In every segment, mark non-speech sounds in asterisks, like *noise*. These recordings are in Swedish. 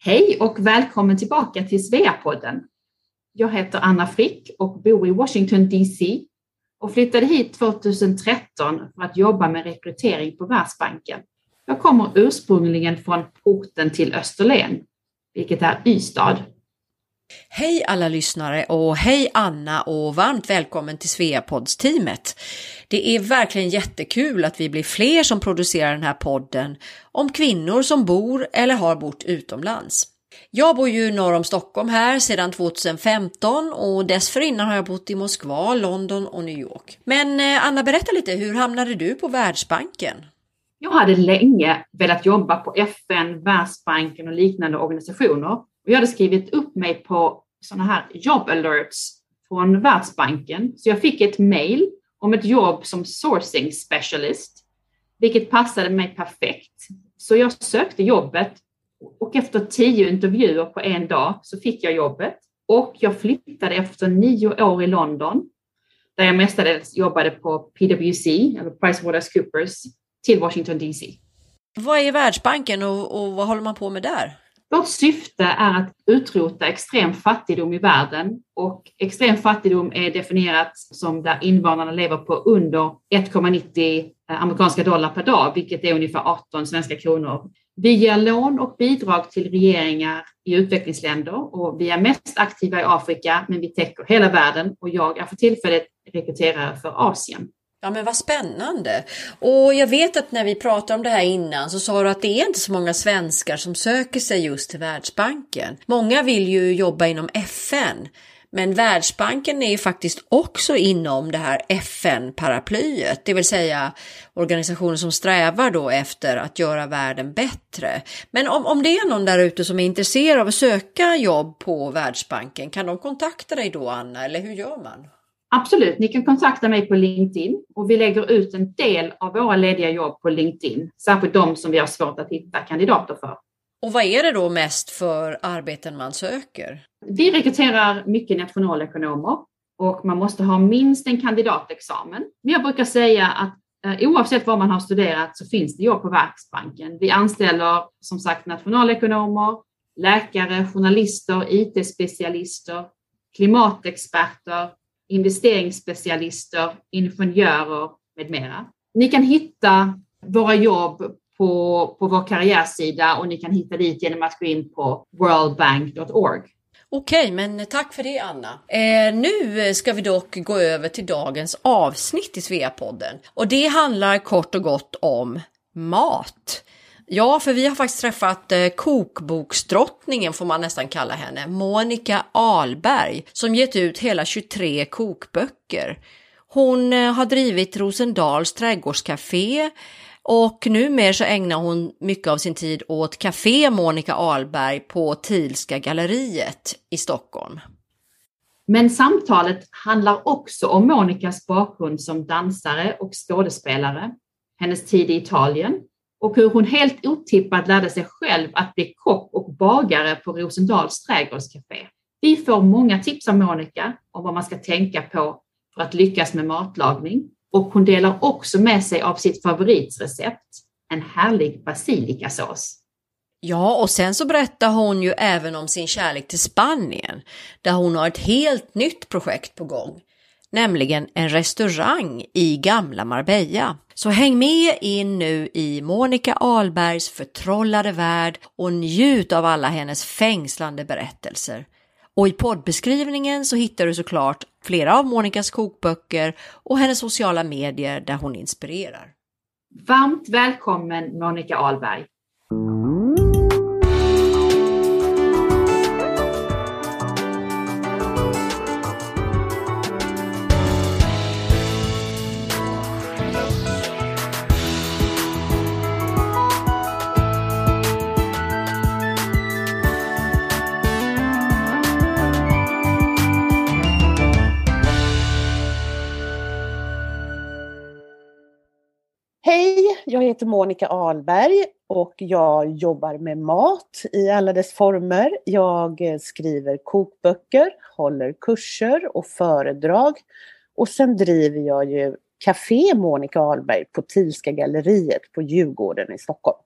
Hej och välkommen tillbaka till Sveapodden. Jag heter Anna Frick och bor i Washington DC och flyttade hit 2013 för att jobba med rekrytering på Världsbanken. Jag kommer ursprungligen från porten till Österlen, vilket är Ystad. Hej alla lyssnare och hej Anna och varmt välkommen till Sveapods-teamet. Det är verkligen jättekul att vi blir fler som producerar den här podden om kvinnor som bor eller har bott utomlands. Jag bor ju norr om Stockholm här sedan 2015 och dessförinnan har jag bott i Moskva, London och New York. Men eh, Anna, berätta lite, hur hamnade du på Världsbanken? Jag hade länge velat jobba på FN, Världsbanken och liknande organisationer. Och jag hade skrivit upp mig på sådana här job alerts från Världsbanken. Så jag fick ett mail om ett jobb som sourcing specialist, vilket passade mig perfekt. Så jag sökte jobbet och efter tio intervjuer på en dag så fick jag jobbet och jag flyttade efter nio år i London där jag mestadels jobbade på PwC, eller PricewaterhouseCoopers, till Washington DC. Vad är Världsbanken och, och vad håller man på med där? Vårt syfte är att utrota extrem fattigdom i världen och extrem fattigdom är definierat som där invånarna lever på under 1,90 eh, amerikanska dollar per dag, vilket är ungefär 18 svenska kronor. Vi ger lån och bidrag till regeringar i utvecklingsländer och vi är mest aktiva i Afrika, men vi täcker hela världen och jag är för tillfället rekryterare för Asien. Ja men vad spännande! Och jag vet att när vi pratade om det här innan så sa du att det är inte så många svenskar som söker sig just till Världsbanken. Många vill ju jobba inom FN, men Världsbanken är ju faktiskt också inom det här FN-paraplyet, det vill säga organisationer som strävar då efter att göra världen bättre. Men om, om det är någon där ute som är intresserad av att söka jobb på Världsbanken, kan de kontakta dig då Anna, eller hur gör man? Absolut, ni kan kontakta mig på LinkedIn och vi lägger ut en del av våra lediga jobb på LinkedIn, särskilt de som vi har svårt att hitta kandidater för. Och vad är det då mest för arbeten man söker? Vi rekryterar mycket nationalekonomer och man måste ha minst en kandidatexamen. Men jag brukar säga att eh, oavsett vad man har studerat så finns det jobb på Verksbanken. Vi anställer som sagt nationalekonomer, läkare, journalister, IT-specialister, klimatexperter, investeringsspecialister, ingenjörer med mera. Ni kan hitta våra jobb på, på vår karriärsida och ni kan hitta dit genom att gå in på worldbank.org. Okej, men tack för det Anna. Eh, nu ska vi dock gå över till dagens avsnitt i Sveapodden och det handlar kort och gott om mat. Ja, för vi har faktiskt träffat eh, kokboksdrottningen får man nästan kalla henne, Monica Alberg, som gett ut hela 23 kokböcker. Hon eh, har drivit Rosendals trädgårdscafé och numera så ägnar hon mycket av sin tid åt Café Monica Alberg på Tilska galleriet i Stockholm. Men samtalet handlar också om Monicas bakgrund som dansare och skådespelare, hennes tid i Italien och hur hon helt otippat lärde sig själv att bli kock och bagare på Rosendals trädgårdscafé. Vi får många tips av Monica om vad man ska tänka på för att lyckas med matlagning och hon delar också med sig av sitt favoritrecept, en härlig basilikasås. Ja, och sen så berättar hon ju även om sin kärlek till Spanien, där hon har ett helt nytt projekt på gång, nämligen en restaurang i gamla Marbella. Så häng med in nu i Monica Albergs förtrollade värld och njut av alla hennes fängslande berättelser. Och i poddbeskrivningen så hittar du såklart flera av Monicas kokböcker och hennes sociala medier där hon inspirerar. Varmt välkommen Monica Alberg! Jag heter Monica Alberg och jag jobbar med mat i alla dess former. Jag skriver kokböcker, håller kurser och föredrag. Och sen driver jag ju Café Monica Alberg på Tilska galleriet på Djurgården i Stockholm.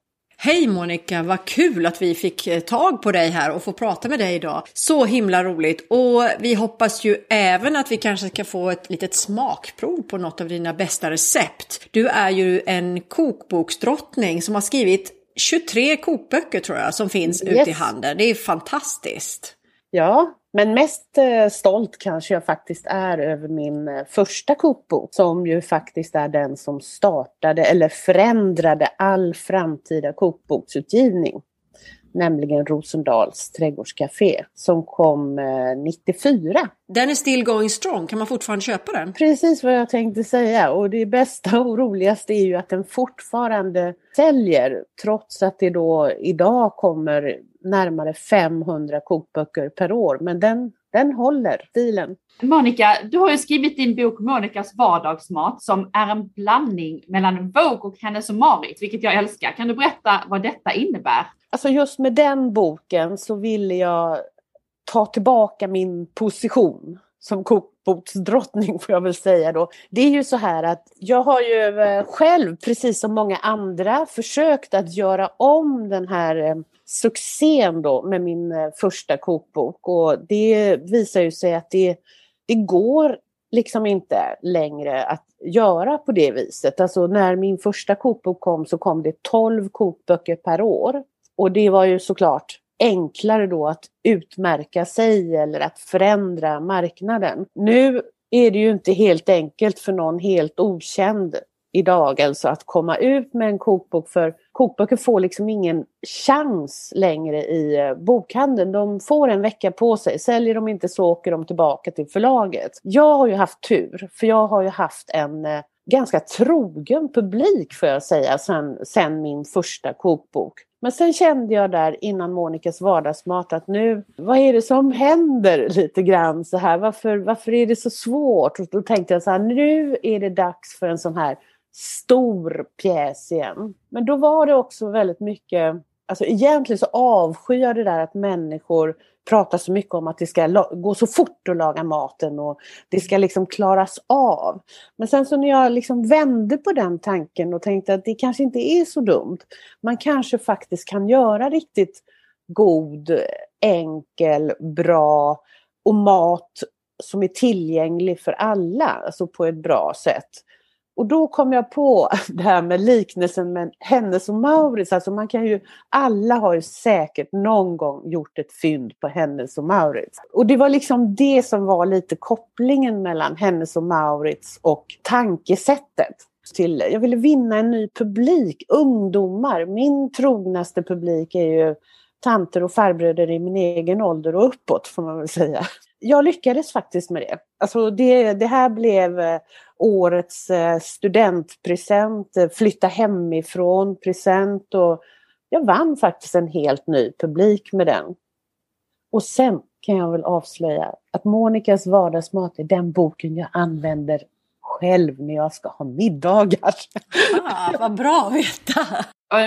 Hej Monica, vad kul att vi fick eh, tag på dig här och få prata med dig idag. Så himla roligt och vi hoppas ju även att vi kanske ska få ett litet smakprov på något av dina bästa recept. Du är ju en kokboksdrottning som har skrivit 23 kokböcker tror jag som finns yes. ute i handeln. Det är fantastiskt. Ja, men mest eh, stolt kanske jag faktiskt är över min eh, första kokbok som ju faktiskt är den som startade eller förändrade all framtida kokboksutgivning. Nämligen Rosendals trädgårdscafé som kom 94. Eh, den är still going strong, kan man fortfarande köpa den? Precis vad jag tänkte säga och det bästa *laughs* och roligaste är ju att den fortfarande säljer trots att det då idag kommer närmare 500 kokböcker per år. Men den, den håller stilen. Monica, du har ju skrivit din bok Monikas vardagsmat som är en blandning mellan Vogue och Hennes och Marit, vilket jag älskar. Kan du berätta vad detta innebär? Alltså just med den boken så ville jag ta tillbaka min position som kokboksdrottning får jag väl säga då. Det är ju så här att jag har ju eh, själv, precis som många andra, försökt att göra om den här eh, succén då med min eh, första kokbok och det visar ju sig att det, det går liksom inte längre att göra på det viset. Alltså när min första kokbok kom så kom det 12 kokböcker per år. Och det var ju såklart enklare då att utmärka sig eller att förändra marknaden. Nu är det ju inte helt enkelt för någon helt okänd idag alltså att komma ut med en kokbok för kokböcker får liksom ingen chans längre i eh, bokhandeln. De får en vecka på sig. Säljer de inte så åker de tillbaka till förlaget. Jag har ju haft tur för jag har ju haft en eh, ganska trogen publik får jag säga sen, sen min första kokbok. Men sen kände jag där innan Monikas vardagsmat att nu, vad är det som händer lite grann så här? Varför, varför är det så svårt? Och då tänkte jag så här, nu är det dags för en sån här stor pjäs igen. Men då var det också väldigt mycket, alltså egentligen så avskyr jag det där att människor pratar så mycket om att det ska gå så fort att laga maten och det ska liksom klaras av. Men sen så när jag liksom vände på den tanken och tänkte att det kanske inte är så dumt. Man kanske faktiskt kan göra riktigt god, enkel, bra och mat som är tillgänglig för alla, alltså på ett bra sätt. Och då kom jag på *laughs* det här med liknelsen med Hennes och Mauritz. Alltså man kan ju, alla har ju säkert någon gång gjort ett fynd på Hennes och Mauritz. Och det var liksom det som var lite kopplingen mellan Hennes och Mauritz och tankesättet. Till, jag ville vinna en ny publik, ungdomar. Min trognaste publik är ju tanter och farbröder i min egen ålder och uppåt får man väl säga. Jag lyckades faktiskt med det. Alltså det, det här blev årets eh, studentpresent, eh, flytta hemifrån present och jag vann faktiskt en helt ny publik med den. Och sen kan jag väl avslöja att Monikas vardagsmat är den boken jag använder själv när jag ska ha middagar. Ah, vad bra att veta!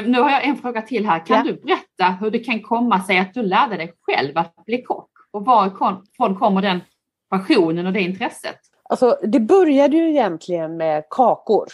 Nu har jag en fråga till här. Kan ja. du berätta hur det kan komma sig att du lärde dig själv att bli kock? Och varifrån kommer den passionen och det intresset? Alltså, det började ju egentligen med kakor.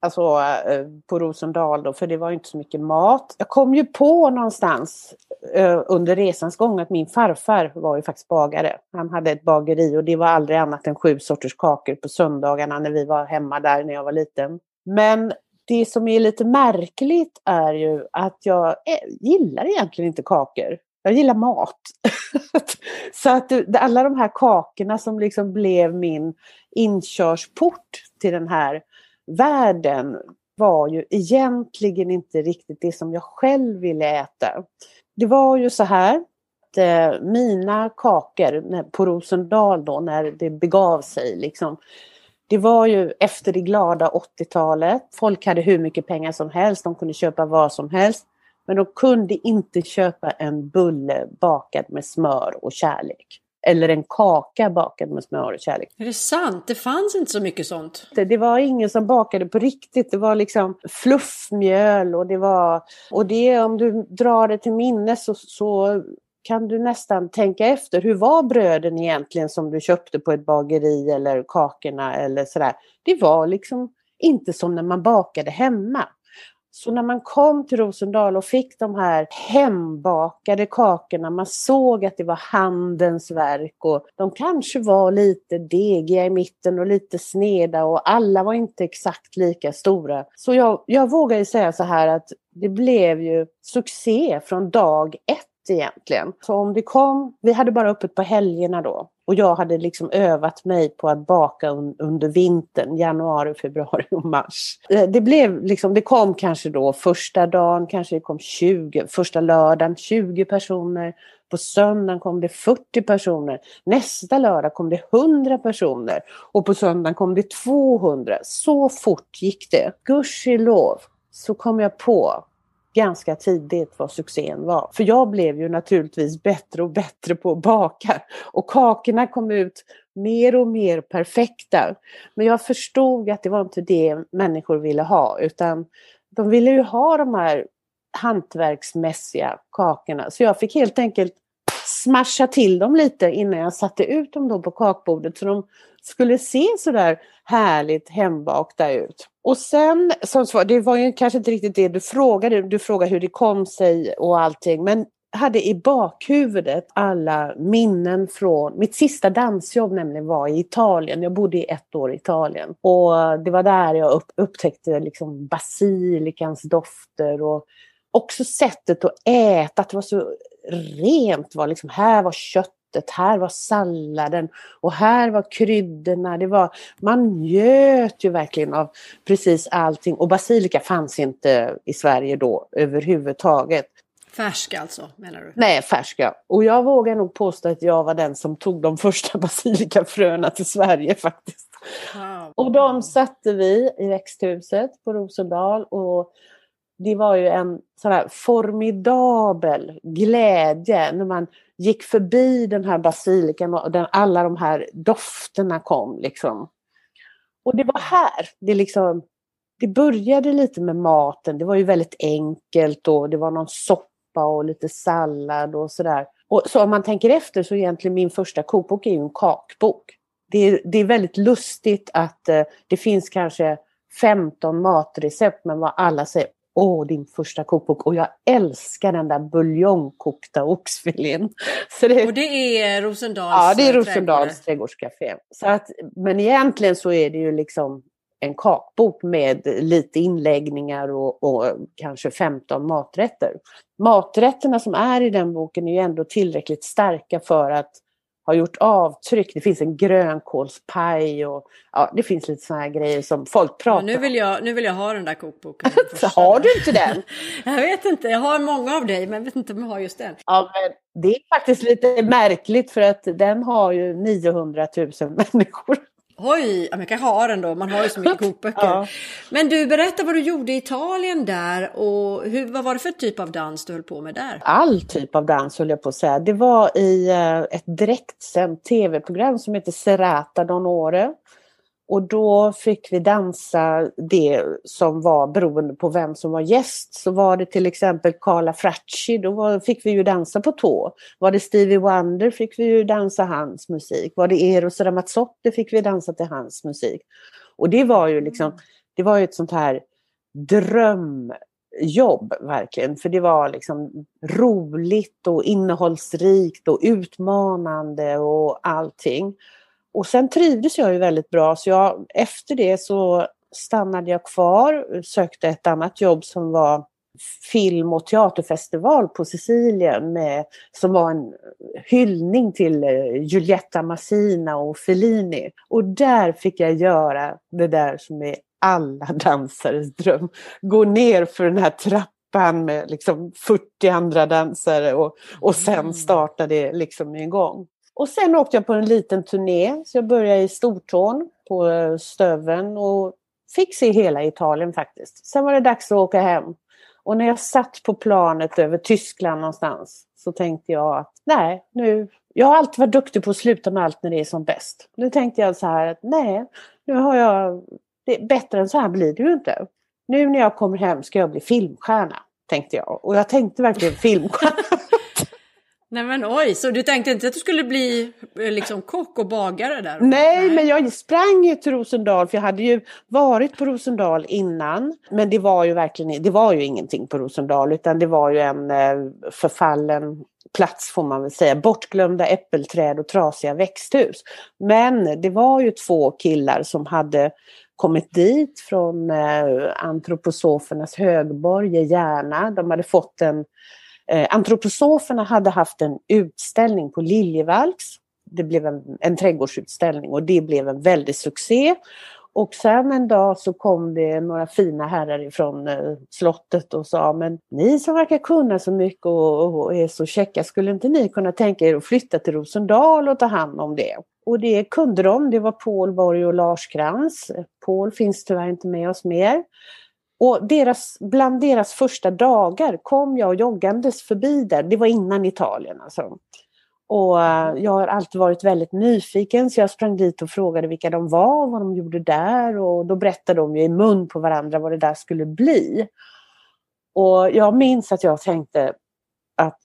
Alltså eh, på Rosendal då, för det var inte så mycket mat. Jag kom ju på någonstans eh, under resans gång att min farfar var ju faktiskt bagare. Han hade ett bageri och det var aldrig annat än sju sorters kakor på söndagarna när vi var hemma där när jag var liten. Men det som är lite märkligt är ju att jag eh, gillar egentligen inte kakor. Jag gillar mat. *laughs* så att alla de här kakorna som liksom blev min inkörsport till den här världen var ju egentligen inte riktigt det som jag själv ville äta. Det var ju så här att eh, mina kakor på Rosendal då när det begav sig liksom. Det var ju efter det glada 80-talet. Folk hade hur mycket pengar som helst, de kunde köpa vad som helst. Men de kunde inte köpa en bulle bakad med smör och kärlek. Eller en kaka bakad med smör och kärlek. Är det sant? Det fanns inte så mycket sånt? Det, det var ingen som bakade på riktigt. Det var liksom fluffmjöl och det var... Och det om du drar det till minnes så, så kan du nästan tänka efter. Hur var bröden egentligen som du köpte på ett bageri eller kakorna eller sådär. Det var liksom inte som när man bakade hemma. Så när man kom till Rosendal och fick de här hembakade kakorna, man såg att det var handens verk och de kanske var lite degiga i mitten och lite sneda och alla var inte exakt lika stora. Så jag, jag vågar ju säga så här att det blev ju succé från dag ett egentligen. Så om det kom, vi hade bara öppet på helgerna då. Och jag hade liksom övat mig på att baka un, under vintern, januari, februari och mars. Eh, det blev liksom, det kom kanske då första dagen, kanske det kom 20, första lördagen 20 personer. På söndagen kom det 40 personer. Nästa lördag kom det 100 personer. Och på söndagen kom det 200. Så fort gick det. Gudskelov så kom jag på ganska tidigt vad succén var. För jag blev ju naturligtvis bättre och bättre på att baka. Och kakorna kom ut mer och mer perfekta. Men jag förstod att det var inte det människor ville ha utan de ville ju ha de här hantverksmässiga kakorna. Så jag fick helt enkelt smasha till dem lite innan jag satte ut dem då på kakbordet så de skulle se sådär härligt hembakta ut. Och sen, som svar, det var ju kanske inte riktigt det du frågade, du frågade hur det kom sig och allting, men hade i bakhuvudet alla minnen från, mitt sista dansjobb nämligen var i Italien, jag bodde i ett år i Italien. Och det var där jag upp, upptäckte liksom basilikans dofter och också sättet att äta, att det var så rent. Var liksom, här var kött här var salladen och här var kryddorna. Det var, man njöt ju verkligen av precis allting och basilika fanns inte i Sverige då överhuvudtaget. Färsk alltså menar du? Nej, färska. Och jag vågar nog påstå att jag var den som tog de första *laughs* basilikafröna till Sverige faktiskt. Wow. Och de satte vi i växthuset på Rosendal och det var ju en sån här formidabel glädje när man gick förbi den här basilikan och den, alla de här dofterna kom. Liksom. Och det var här det liksom det började lite med maten. Det var ju väldigt enkelt och det var någon soppa och lite sallad och sådär. Och så om man tänker efter så egentligen min första kokbok är ju en kakbok. Det är, det är väldigt lustigt att eh, det finns kanske 15 matrecept men vad alla säger Åh, din första kokbok. Och jag älskar den där buljongkokta oxfilén. *laughs* Så det, och det är Rosendals Ja, det är Rosendals trädgårdscafé. Så att, men egentligen så är det ju liksom en kakbok med lite inläggningar och, och, kanske 15 maträtter. Maträtterna som är i den boken är ju ändå tillräckligt starka för att har gjort avtryck. Det finns en grönkålspaj och ja, det finns lite sådana här grejer som folk pratar om. Nu vill jag, nu vill jag ha den där kokboken. *laughs* har du inte den? *laughs* jag vet inte, jag har många av dig men jag vet inte om jag har just den. Ja, men det är faktiskt lite märkligt för att den har ju 900 000 människor. Oj, man kan ha den då, man har ju så mycket *laughs* kokböcker. ja. Men du, berätta vad du gjorde i Italien där och hur, vad var det för typ av dans du höll på med där? All typ av dans höll jag på att säga. Det var i uh, ett direktsänt tv-program som heter Serata Donore. Och då fick vi dansa det som var beroende på vem som var gäst. Så var det till exempel Carla Fracci, då var, fick vi ju dansa på tå. Var det Stevie Wonder fick vi ju dansa hans musik. Var det Eros Ramazzotti fick vi dansa till hans musik. Och det var ju liksom, det var ju ett sånt här drömjobb verkligen. För det var liksom roligt och innehållsrikt och utmanande och allting. Och sen trivdes jag ju väldigt bra så jag, efter det så stannade jag kvar, sökte ett annat jobb som var film och teaterfestival på Sicilien med, som var en hyllning till eh, Giulietta Massina och Fellini. Och där fick jag göra det där som är alla dansares dröm. Gå ner för den här trappan med liksom 40 andra dansare och, och sen mm. starta det liksom igång. Och sen åkte jag på en liten turné, så jag började i Stortån på eh, Stöven och fick se hela Italien faktiskt. Sen var det dags att åka hem. Och när jag satt på planet över Tyskland någonstans så tänkte jag att nej, nu... Jag har alltid varit duktig på att sluta med allt när det är som bäst. Nu tänkte jag så här att nej, nu har jag... Det, bättre än så här blir det ju inte. Nu när jag kommer hem ska jag bli filmstjärna, tänkte jag. Och jag tänkte verkligen *laughs* filmstjärna. Nej men oj, så du tänkte inte att du skulle bli eh, liksom kock och bagare där? Nej, men jag sprang ju till Rosendal för jag hade ju varit på Rosendal innan. Men det var ju verkligen det var ju ingenting på Rosendal utan det var ju en eh, förfallen plats får man väl säga. Bortglömda äppelträd och trasiga växthus. Men det var ju två killar som hade kommit dit från eh, antroposofernas högborg i Järna. De hade fått en Eh, antroposoferna hade haft en utställning på Liljevalchs. Det blev en, en trädgårdsutställning och det blev en väldig succé. Och sen en dag så kom det några fina herrar ifrån eh, slottet och sa men ni som verkar kunna så mycket och, och, är så käcka, skulle inte ni kunna tänka er att flytta till Rosendal och ta hand om det? Och det kunde de, det var Paul Borg och Lars Krantz. Paul finns tyvärr inte med oss mer. Och deras, bland deras första dagar kom jag joggandes förbi där, det var innan Italien alltså. Och eh, jag har alltid varit väldigt nyfiken så jag sprang dit och frågade vilka de var, vad de gjorde där och då berättade de ju i mun på varandra vad det där skulle bli. Och jag minns att jag tänkte att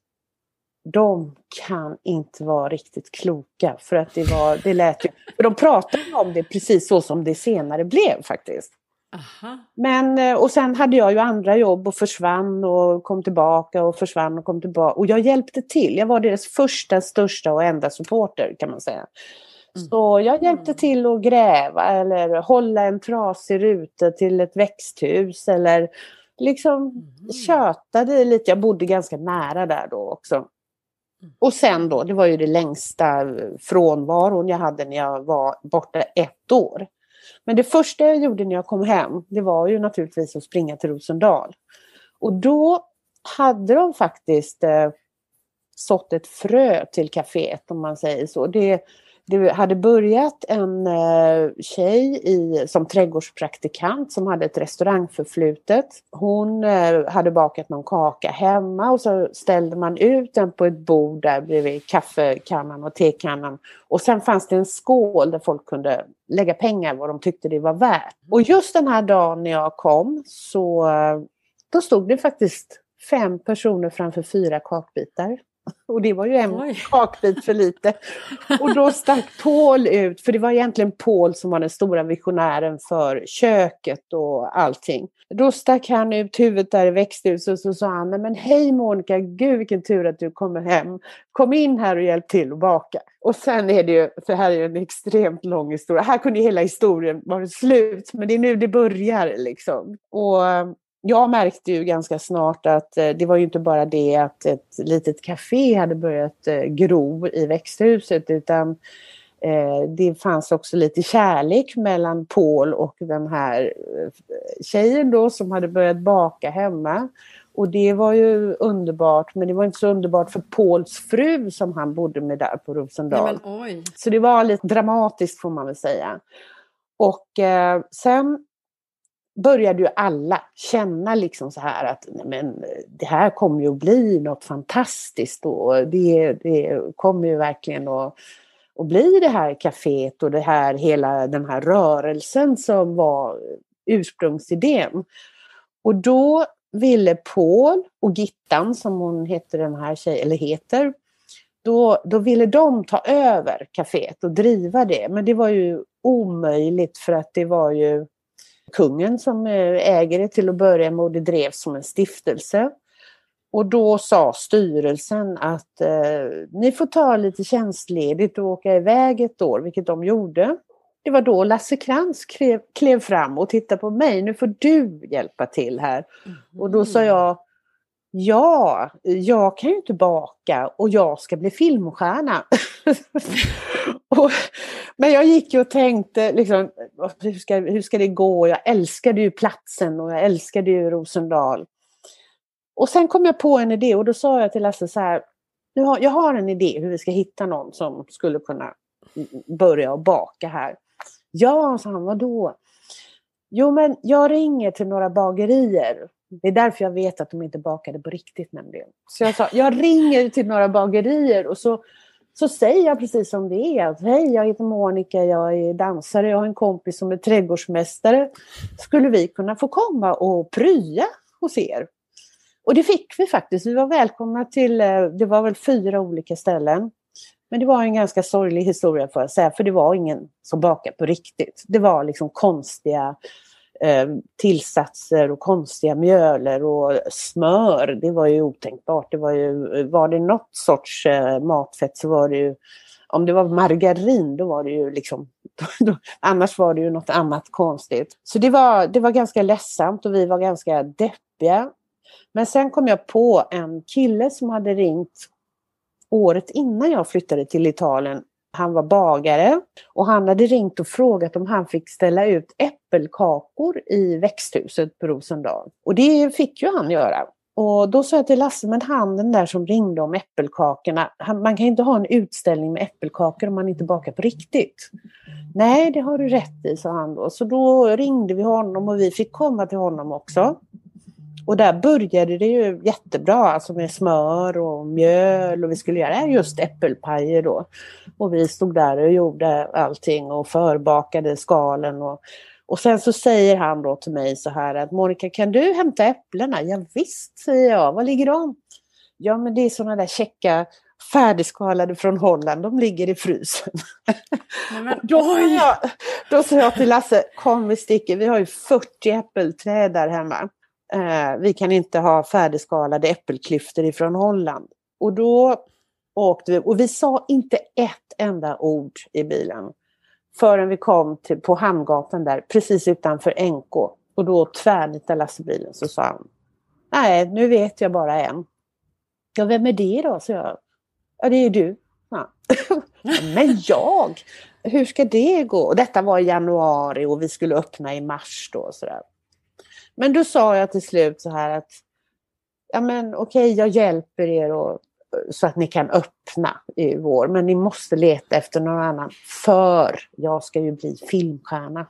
de kan inte vara riktigt kloka för att det var, det lät ju, för de pratade om det precis så som det senare blev faktiskt. Aha. Men, eh, och sen hade jag ju andra jobb och försvann och kom tillbaka och försvann och kom tillbaka. Och jag hjälpte till. Jag var deras första, största och enda supporter kan man säga. Mm. Så jag hjälpte till att gräva eller hålla en trasig ruta till ett växthus eller liksom mm. tjötade lite. Jag bodde ganska nära där då också. Mm. Och sen då, det var ju det längsta frånvaron jag hade när jag var borta ett år. Men det första jag gjorde när jag kom hem, det var ju naturligtvis att springa till Rosendal. Och då hade de faktiskt eh, sått ett frö till kaféet om man säger så. Det, det hade börjat en eh, tjej i, som trädgårdspraktikant som hade ett restaurangförflutet. Hon eh, hade bakat någon kaka hemma och så ställde man ut den på ett bord där bredvid kaffekannan och tekannan. Och sen fanns det en skål där folk kunde lägga pengar vad de tyckte det var värt. Och just den här dagen när jag kom så eh, då stod det faktiskt fem personer framför fyra kakbitar. Och det var ju en Oj. kakbit för lite. Och då *laughs* stack Paul ut, för det var egentligen Paul som var den stora visionären för köket och allting. Då stack han ut huvudet där i växthuset och så sa han, men hej Monica, gud vilken tur att du kommer hem. Kom in här och hjälp till att baka. Och sen är det ju, för här är ju en extremt lång historia, här kunde hela historien vara slut, men det är nu det börjar liksom. Och jag märkte ju ganska snart att eh, det var ju inte bara det att ett litet café hade börjat eh, gro i växthuset utan eh, det fanns också lite kärlek mellan Paul och den här tjejen då som hade börjat baka hemma. Och det var ju underbart, men det var inte så underbart för Pauls fru som han bodde med där på Rosendal. Nej, så det var lite dramatiskt får man väl säga. Och eh, sen började ju alla känna liksom så här att men, det här kommer ju att bli något fantastiskt och det, det kommer ju verkligen att, att bli det här kaféet och det här, hela den här rörelsen som var ursprungsidén. Och då ville Paul och Gittan, som hon heter den här tjejen, eller heter, då, då ville de ta över kaféet och driva det. Men det var ju omöjligt för att det var ju kungen som eh, äger det till att börja med och det drevs som en stiftelse. Och då sa styrelsen att eh, ni får ta lite tjänstledigt och åka iväg ett år, vilket de gjorde. Det var då Lasse Krantz klev, klev fram och tittade på mig, nu får du hjälpa till här. Mm. Och då sa jag, ja, jag kan ju inte baka och jag ska bli filmstjärna. *laughs* och, men jag gick ju och tänkte, liksom, hur, ska, hur ska det gå? Jag älskade ju platsen och jag älskade ju Rosendal. Och sen kom jag på en idé och då sa jag till Lasse så här, jag har en idé hur vi ska hitta någon som skulle kunna börja och baka här. Ja, sa han, vadå? Jo, men jag ringer till några bagerier det är därför jag vet att de inte bakade på riktigt nämligen. Så jag sa, jag ringer till några bagerier och så, så säger jag precis som det är. Att, Hej, jag heter Monica, jag är dansare, jag har en kompis som är trädgårdsmästare. Skulle vi kunna få komma och prya hos er? Och det fick vi faktiskt. Vi var välkomna till, eh, det var väl fyra olika ställen. Men det var en ganska sorglig historia får jag säga, för det var ingen som bakade på riktigt. Det var liksom konstiga eh, tillsatser och konstiga mjöler och smör. Det var ju otänkbart. Det var, ju, var det något sorts eh, matfett så var det ju, om det var margarin då var det ju liksom, *laughs* då, annars var det ju något annat konstigt. Så det var, det var ganska ledsamt och vi var ganska deppiga. Men sen kom jag på en kille som hade ringt året innan jag flyttade till Italien. Han var bagare och han hade ringt och frågat om han fick ställa ut äppelkakor i växthuset på Rosendal. Och det fick ju han göra. Och då sa jag till Lasse, men han den där som ringde om äppelkakorna, han, man kan inte ha en utställning med äppelkakor om man inte bakar på riktigt. Nej, det har du rätt i, sa han då. Så då ringde vi honom och vi fick komma till honom också. Och där började det ju jättebra, alltså med smör och mjöl och vi skulle göra just äppelpajer då. Och vi stod där och gjorde allting och förbakade skalen. Och, och sen så säger han då till mig så här att Monica kan du hämta äpplena? Ja, visst, säger jag. Var ligger de? Ja men det är sådana där checka färdigskalade från Holland, de ligger i frysen. *laughs* Men, då, jag, då sa jag till Lasse, kom vi sticker, vi har ju 40 äppelträd där hemma eh, vi kan inte ha färdigskalade äppelklyftor ifrån Holland. Och då åkte vi, och vi sa inte ett enda ord i bilen förrän vi kom till, på Hamngatan där, precis utanför NK. Och då tvärnitade Lasse bilen så sa han, nej nu vet jag bara en. Ja, vem är det då? Så jag. Ja, det är du. Ja. *laughs* Men jag? Hur ska det gå? Och detta var i januari och vi skulle öppna i mars då. Så där. Men då sa jag till slut så här att ja men okej, okay, jag hjälper er och, så att ni kan öppna i vår, men ni måste leta efter någon annan för jag ska ju bli filmstjärna.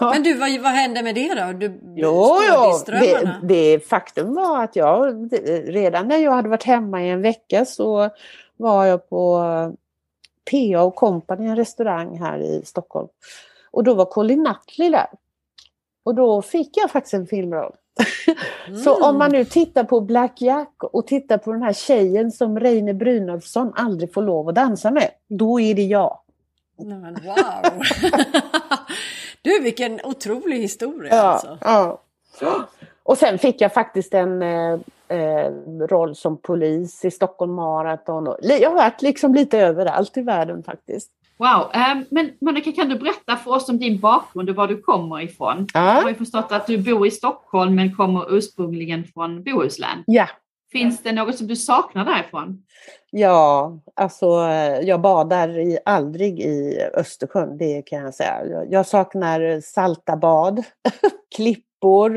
*laughs* Men du, vad, vad hände med det då? Du, jo, jo. Det, det faktum var att jag redan när jag hade varit hemma i en vecka så var jag på PA och Company, en restaurang här i Stockholm. Och då var Colin Nutley där. Och då fick jag faktiskt en filmroll. *laughs* Mm. Så om man nu tittar på Black Jack och tittar på den här tjejen som Reine Brynolfsson aldrig får lov att dansa med, då är det jag. Men wow! *laughs* du, vilken otrolig historia ja, alltså. Ja. Och sen fick jag faktiskt en eh, eh, roll som polis i Stockholm Marathon. Jag har varit liksom lite överallt i världen faktiskt. Wow, um, men Monica kan du berätta för oss om din bakgrund och var du kommer ifrån? Ja. Jag har ju förstått att du bor i Stockholm men kommer ursprungligen från Bohuslän. Ja. Finns det något som du saknar därifrån? Ja, alltså jag badar i, aldrig i Östersjön, det kan jag säga. Jag saknar salta bad, *laughs* klippor,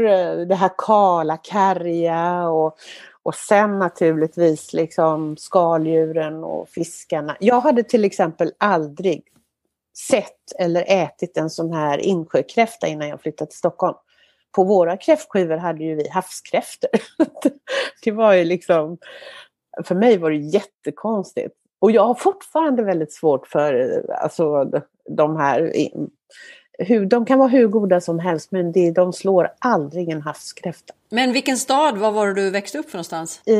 det här kala, karga och, och sen naturligtvis liksom skaldjuren och fiskarna. Jag hade till exempel aldrig sett eller ätit en sån här insjökräfta innan jag flyttade till Stockholm. På våra kräftskivor hade ju vi havskräftor. *laughs* det var ju liksom, för mig var det jättekonstigt. Och jag har fortfarande väldigt svårt för eh, alltså, de här hur, de kan vara hur goda som helst men det, de slår aldrig en havskräfta. Men vilken stad, var var du växte upp för någonstans? I,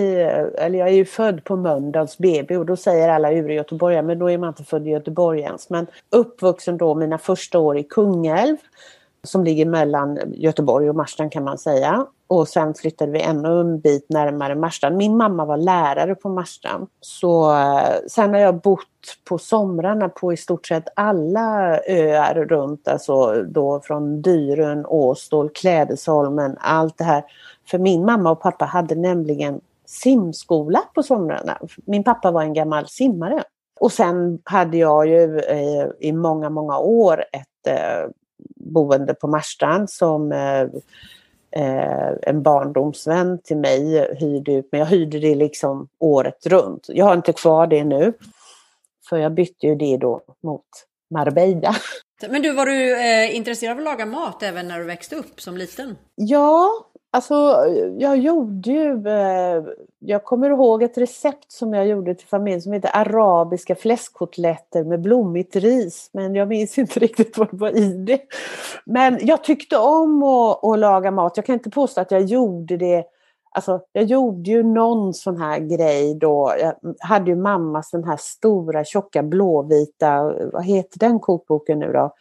eller jag är ju född på Mölndals BB och då säger alla ur Göteborg, men då är man inte född i Göteborg ens. Men uppvuxen då mina första år i Kungälv som ligger mellan Göteborg och Marstrand kan man säga. Och sen flyttade vi ännu en bit närmare Marstrand. Min mamma var lärare på Marstrand. Så eh, sen har jag bott på somrarna på i stort sett alla öar runt, alltså då från Dyrön, Åstol, Klädesholmen, allt det här. För min mamma och pappa hade nämligen simskola på somrarna. Min pappa var en gammal simmare. Och sen hade jag ju eh, i många, många år ett eh, boende på Marstrand som eh, eh, en barndomsvän till mig hyrde ut, men jag hyrde det liksom året runt. Jag har inte kvar det nu, för jag bytte ju det då mot Marbella. Men du, var du eh, intresserad av att laga mat även när du växte upp som liten? Ja, Alltså, jag gjorde ju... Eh, jag kommer ihåg ett recept som jag gjorde till familjen som heter arabiska fläskkotletter med blommigt ris. Men jag minns *laughs* inte riktigt vad det var i det. Men jag tyckte om att, att laga mat. Jag kan inte påstå att jag gjorde det Alltså, jag gjorde ju någon sån här grej då. Jag hade ju mammas den här stora tjocka blåvita, vad heter den kokboken nu då?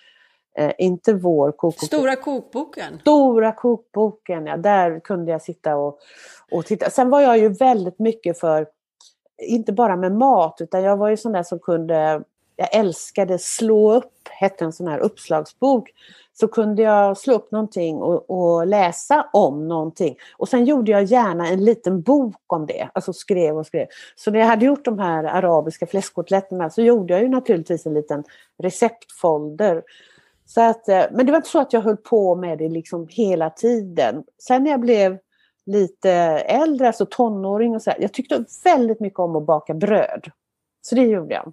Eh, inte vår kokbok. Stora kokboken. Stora kokboken, ja. Där kunde jag sitta och, och titta. Sen var jag ju väldigt mycket för, inte bara med mat, utan jag var ju sån där som kunde, jag älskade Slå upp, hette en sån här uppslagsbok. Så kunde jag slå upp någonting och, och läsa om någonting. Och sen gjorde jag gärna en liten bok om det, alltså skrev och skrev. Så när jag hade gjort de här arabiska fläskkotletterna så gjorde jag ju naturligtvis en liten receptfolder så att, eh, men det var inte så att jag höll på med det liksom hela tiden. Sen när jag blev lite äldre, alltså tonåring och så här, jag tyckte väldigt mycket om att baka bröd. Så det gjorde jag.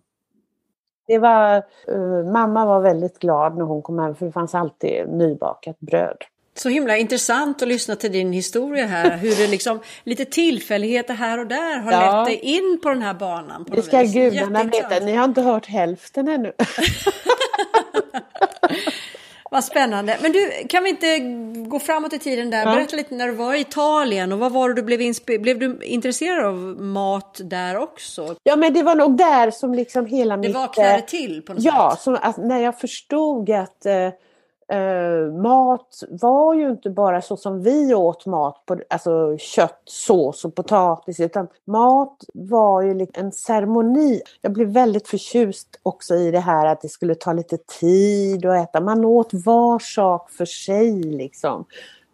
Det var, uh, mamma var väldigt glad när hon kom hem för det fanns alltid nybakat bröd. Så himla intressant att lyssna till din historia här. Hur det liksom, lite tillfälligheter här och där har ja. lett dig in på den här banan. det ska gudarna veta. Ni har inte hört hälften ännu. *laughs* *laughs* Vad spännande. Men du, kan vi inte gå framåt i tiden där? Ja. Berätta lite när du var i Italien och vad var det du blev, blev du intresserad av mat där också? Ja, men det var nog där som liksom hela det mitt... Det vaknade till på något ja, sätt? Ja, när jag förstod att eh, eh, mat var ju inte bara så som vi åt mat, på, alltså kött, sås och potatis, utan mat var ju en ceremoni. Jag blev väldigt förtjust också i det här att det skulle ta lite tid att äta. Man åt var sak för sig liksom.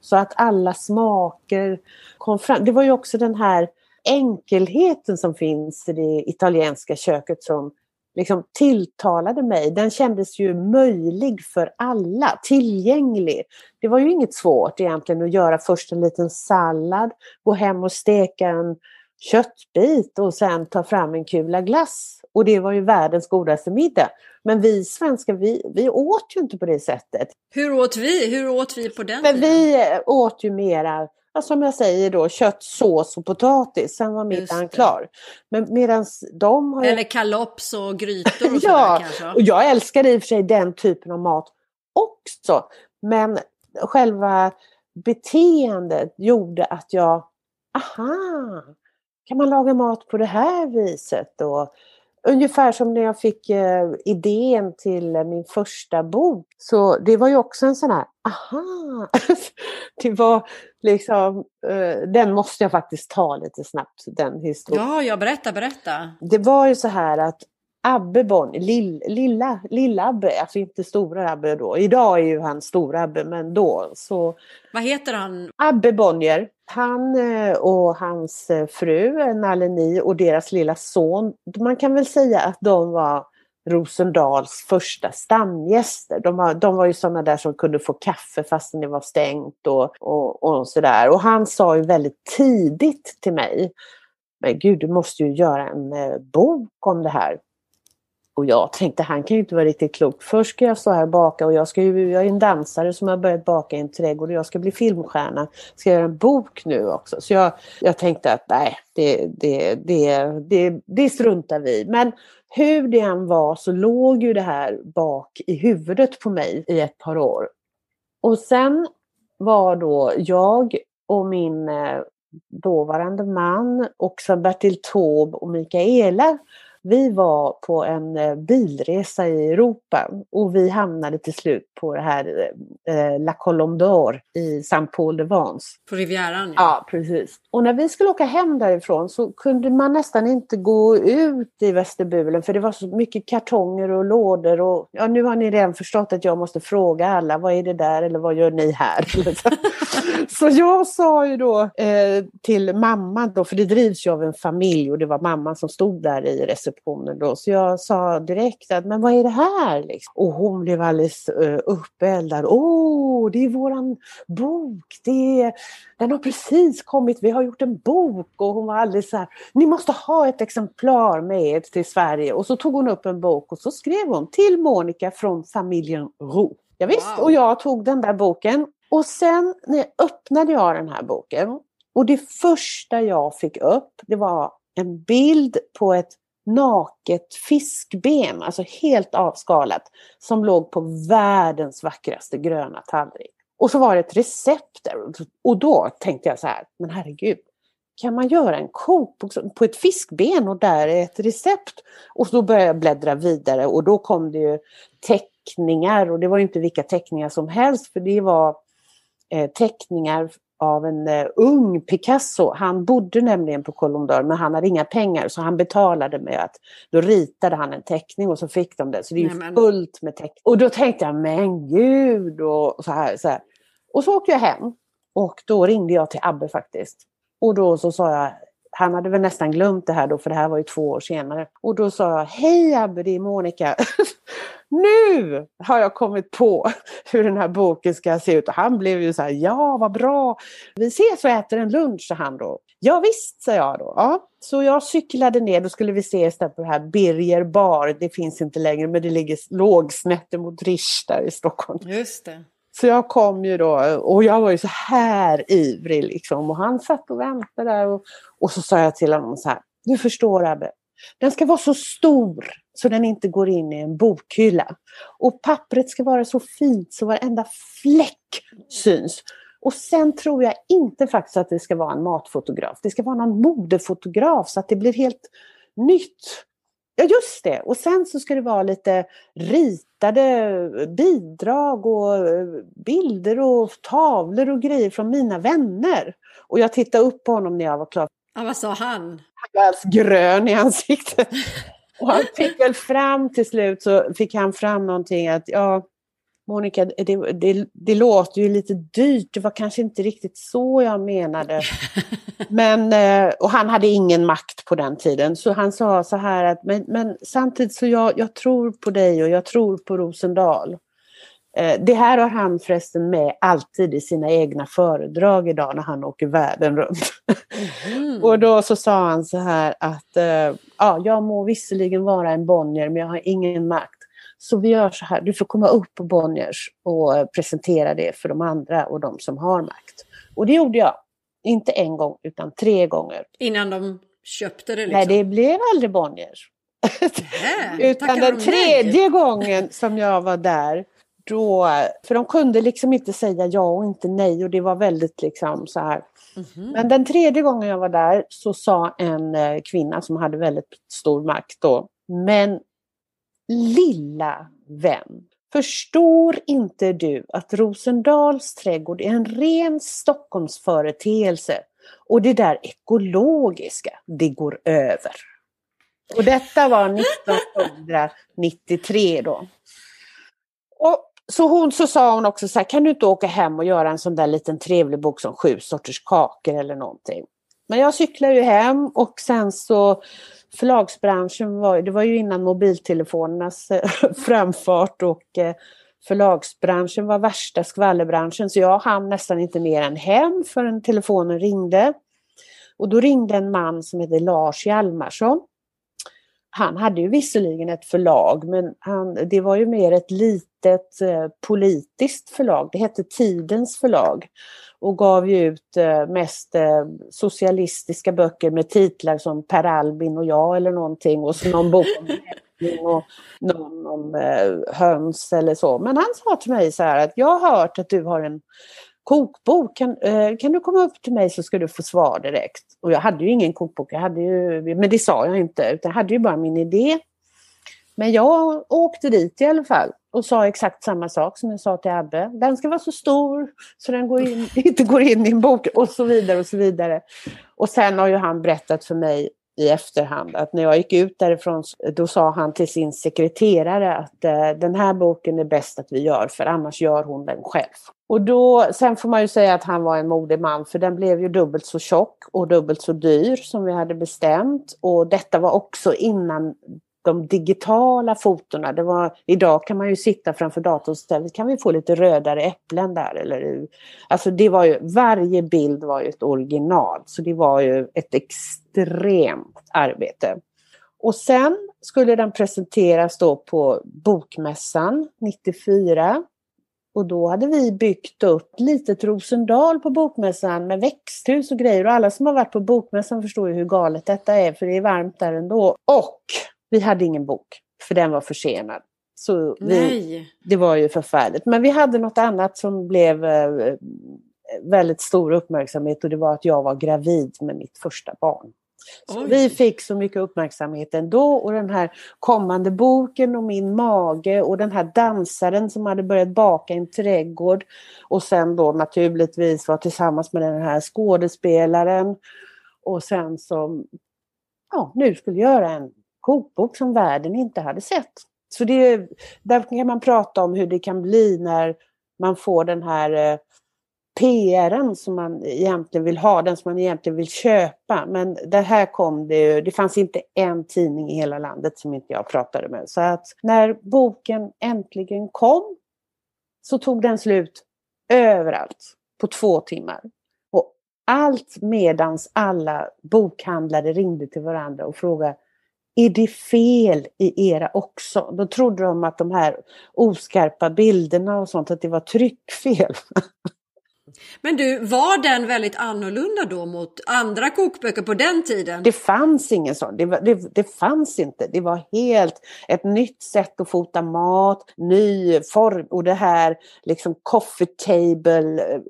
Så att alla smaker kom fram. Det var ju också den här enkelheten som finns i det italienska köket som liksom tilltalade mig. Den kändes ju möjlig för alla, tillgänglig. Det var ju inget svårt egentligen att göra först en liten sallad, gå hem och steka en köttbit och sen ta fram en kula glass. Och det var ju världens godaste middag. Men vi svenskar, vi, vi åt ju inte på det sättet. Hur åt vi? Hur åt vi på den tiden? Vi åt ju mera som jag säger då, kött, sås och potatis. Sen var middagen klar. Men medans de har... Eller kalops och grytor och *laughs* Ja, kanske. och jag älskar i och för sig den typen av mat också. Men själva beteendet gjorde att jag, aha, kan man laga mat på det här viset? Och Ungefär som när jag fick eh, idén till min första bok. Så det var ju också en sån här, aha! *laughs* det var liksom, eh, den måste jag faktiskt ta lite snabbt, den historien. Ja, ja, berätta, berätta. Det var ju så här att Abbe Bonnier, lill, lilla, lilla Abbe, alltså inte stora Abbe då. Idag är ju han stora Abbe, men då så... Vad heter han? Abbe Bonnier. Han eh, och hans eh, fru eh, Nalini och deras lilla son, man kan väl säga att de var Rosendals första stamgäster. De var, de var ju sådana där som kunde få kaffe fastän det var stängt och, och, och sådär. Och han sa ju väldigt tidigt till mig, men gud du måste ju göra en bok om det här. Och jag tänkte han kan ju inte vara riktigt klok. Först ska jag stå här och baka och jag, ska ju, jag är en dansare som har börjat baka i en trädgård och jag ska bli filmstjärna. Ska göra en bok nu också. Så jag, jag tänkte att nej, det, det, det, det, det struntar vi Men hur det än var så låg ju det här bak i huvudet på mig i ett par år. Och sen var då jag och min eh, dåvarande man och Bertil Taube och Mikaela vi var på en eh, bilresa i Europa och vi hamnade till slut på det här eh, La Colombe d'Or i Saint Paul de Vence. På Rivieran? Ja. ja, precis. Och när vi skulle åka hem därifrån så kunde man nästan inte gå ut i vestibulen för det var så mycket kartonger och lådor och ja, nu har ni redan förstått att jag måste fråga alla, vad är det där eller vad gör ni här? *laughs* så jag sa ju då eh, till mamma då, för det drivs ju av en familj och det var mamman som stod där i receptionen då, så jag sa direkt att men vad är det här? Liksom. Och hon blev alldeles uh, uppeldad. Åh, det är våran bok, det är, den har precis kommit, vi har gjort en bok och hon var alldeles så här, ni måste ha ett exemplar med till Sverige. Och så tog hon upp en bok och så skrev hon till Monica från familjen Ro. Ja, visst, wow. och jag tog den där boken och sen när jag öppnade jag den här boken och det första jag fick upp det var en bild på ett naket fiskben, alltså helt avskalat, som låg på världens vackraste gröna tallrik. Och så var det ett recept där. Och då tänkte jag så här, men herregud, kan man göra en kokbok på ett fiskben och där är ett recept? Och så började jag bläddra vidare och då kom det ju teckningar och det var inte vilka teckningar som helst för det var eh, teckningar av en uh, ung Picasso. Han bodde nämligen på Colomdor men han hade inga pengar så han betalade med att då ritade han en teckning och så fick de det. Så det är ju fullt med teckningar. Och då tänkte jag, men gud och så här, så här. Och så åkte jag hem och då ringde jag till Abbe faktiskt. Och då så sa jag, han hade väl nästan glömt det här då för det här var ju två år senare. Och då sa jag, hej Abbe, det är Monica. *laughs* nu har jag kommit på *laughs* hur den här boken ska se ut. Och han blev ju så här, ja vad bra. Vi ses och äter en lunch, sa han då. Ja visst, sa jag då. Ja. Så jag cyklade ner, då skulle vi ses där på det här Birger bar. Det finns inte längre, men det ligger lågsnett mot Rish där i Stockholm. Just det. Så jag kom ju då och jag var ju så här ivrig liksom. Och han satt och väntade där och, och så sa jag till honom så här. Du förstår Abbe, den ska vara så stor så den inte går in i en bokhylla. Och pappret ska vara så fint så varenda fläck syns. Och sen tror jag inte faktiskt att det ska vara en matfotograf. Det ska vara någon modefotograf så att det blir helt nytt. Ja just det, och sen så ska det vara lite ritade bidrag och eh, bilder och tavlor och grejer från mina vänner. Och jag tittade upp på honom när jag var klar. Ja, vad sa han? Han var alldeles grön i ansiktet. *laughs* Och han fick väl fram till slut så fick han fram någonting att ja, Monica, det, det, det, låter ju lite dyrt. Det var kanske inte riktigt så jag menade. *laughs* Men, eh, och han hade ingen makt på den tiden. Så han sa så här att men, men samtidigt så jag, jag tror på dig och jag tror på Rosendal. Eh, det här har han förresten med alltid i sina egna föredrag idag när han åker världen runt. Mm. och då så sa han så här att eh, ja, jag må visserligen vara en Bonnier men jag har ingen makt. Så vi gör så här, du får komma upp på Bonniers och presentera det för de andra och de som har makt. Och det gjorde jag. Inte en gång utan tre gånger. Innan de köpte det? Liksom. Nej, det blev aldrig Bonniers. *laughs* utan den tredje gången som jag var där då, för de kunde liksom inte säga ja och inte nej och det var väldigt liksom så här. Mm -hmm. Men den tredje gången jag var där så sa en eh, kvinna som hade väldigt stor makt då, men lilla vän, förstår inte du att Rosendals trädgård är en ren Stockholmsföreteelse och det där ekologiska, det går över. Och detta var 1993 då. Och så hon så sa hon också så här, kan du inte åka hem och göra en sån där liten trevlig bok som sju sorters kakor eller någonting. Men jag cyklade ju hem och sen så förlagsbranschen var, det var ju innan mobiltelefonernas eh, *laughs* framfart och eh, förlagsbranschen var värsta skvallerbranschen så jag hann nästan inte mer än hem förrän telefonen ringde. Och då ringde en man som heter Lars Hjalmarsson han hade ju visserligen ett förlag men han, det var ju mer ett litet eh, politiskt förlag. Det hette Tidens förlag och gav ju ut eh, mest eh, socialistiska böcker med titlar som Per Albin och jag eller någonting och så någon bok om och någon om eh, höns eller så. Men han sa till mig så här att jag har hört att du har en kokbok, kan, eh, kan du komma upp till mig så ska du få svar direkt. Och jag hade ju ingen kokbok, jag hade ju, men det sa jag inte, utan jag hade ju bara min idé. Men jag åkte dit i alla fall och sa exakt samma sak som jag sa till Abbe. Den ska vara så stor så den går in, *laughs* inte går in i en bok och så vidare och så vidare. Och sen har ju han berättat för mig i efterhand att när jag gick ut därifrån då sa han till sin sekreterare att eh, den här boken är bäst att vi gör för annars gör hon den själv. Och då, sen får man ju säga att han var en modig man för den blev ju dubbelt så tjock och dubbelt så dyr som vi hade bestämt. Och detta var också innan de digitala fotona. Det var, idag kan man ju sitta framför datorn och ställa, kan vi få lite rödare äpplen där? Eller, alltså det var ju, varje bild var ju ett original, så det var ju ett extremt arbete. Och sen skulle den presenteras då på Bokmässan 94 och då hade vi byggt upp ett litet Rosendal på Bokmässan med växthus och grejer. Och alla som har varit på Bokmässan förstår ju hur galet detta är, för det är varmt där ändå. Och vi hade ingen bok, för den var försenad. Så vi, det var ju förfärligt. Men vi hade något annat som blev eh, väldigt stor uppmärksamhet och det var att jag var gravid med mitt första barn. Vi fick så mycket uppmärksamhet ändå och den här kommande boken och min mage och den här dansaren som hade börjat baka i en trädgård och sen då naturligtvis var tillsammans med den här skådespelaren och sen som ja, nu skulle göra en kokbok som världen inte hade sett. Så det, där kan man prata om hur det kan bli när man får den här eh, PRen som man egentligen vill ha, den som man egentligen vill köpa. Men det här kom det ju, det fanns inte en tidning i hela landet som inte jag pratade med. Så att när boken äntligen kom så tog den slut överallt på två timmar. Och allt medans alla bokhandlare ringde till varandra och frågade är det fel i era också? Då trodde de att de här oskarpa bilderna och sånt, att det var tryckfel. *laughs* Men du, var den väldigt annorlunda då mot andra kokböcker på den tiden? Det fanns ingen sån, det, det, det fanns inte. Det var helt ett nytt sätt att fota mat, ny form och det här liksom coffee table eh,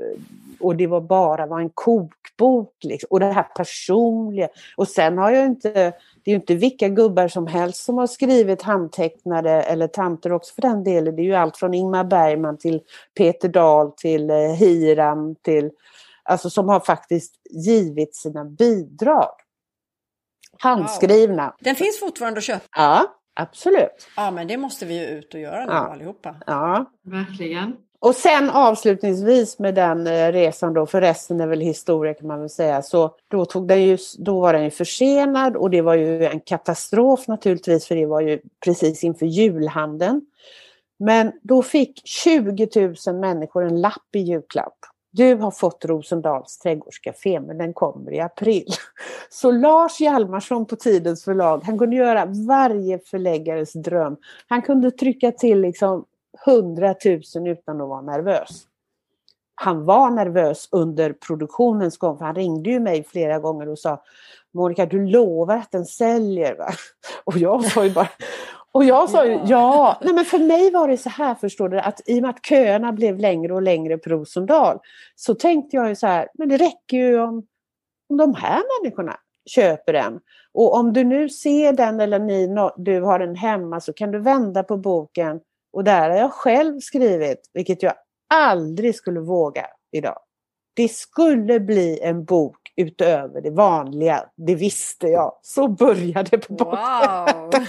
och det var bara var en kokbok liksom. och det här personliga. Och sen har jag inte, det är ju inte vilka gubbar som helst som har skrivit handtecknade eller tanter också för den delen. Det är ju allt från Ingmar Bergman till Peter Dahl till eh, Hiram till alltså som har faktiskt givit sina bidrag. Handskrivna. Den finns fortfarande att köpa. Ja, absolut. Ja, men det måste vi ju ut och göra nu Ja. allihopa. Ja. Verkligen. Och sen avslutningsvis med den eh, resan då, för resten är väl historia kan man väl säga, så då, tog den ju, då var den ju försenad och det var ju en katastrof naturligtvis för det var ju precis inför julhandeln. Men då fick 20 000 människor en lapp i julklapp. Du har fått Rosendals trädgårdscafé men den kommer i april. *laughs* Så Lars Hjalmarsson på Tidens förlag, han kunde göra varje förläggares dröm. Han kunde trycka till liksom 100 000 utan att vara nervös. Han var nervös under produktionens gång, för han ringde ju mig flera gånger och sa Monica, du lovar att den säljer va? *laughs* Och jag sa ju bara och jag sa ju Ja. nej men för mig var det så här förstår du, att i och med att köerna blev längre och längre på Rosendal så tänkte jag ju så här, men det räcker ju om, om de här människorna köper den. Och om du nu ser den eller ni, du har den hemma så kan du vända på boken och där har jag själv skrivit, vilket jag aldrig skulle våga idag. Det skulle bli en bok utöver det vanliga, det visste jag. Så började på boken. Wow! *laughs*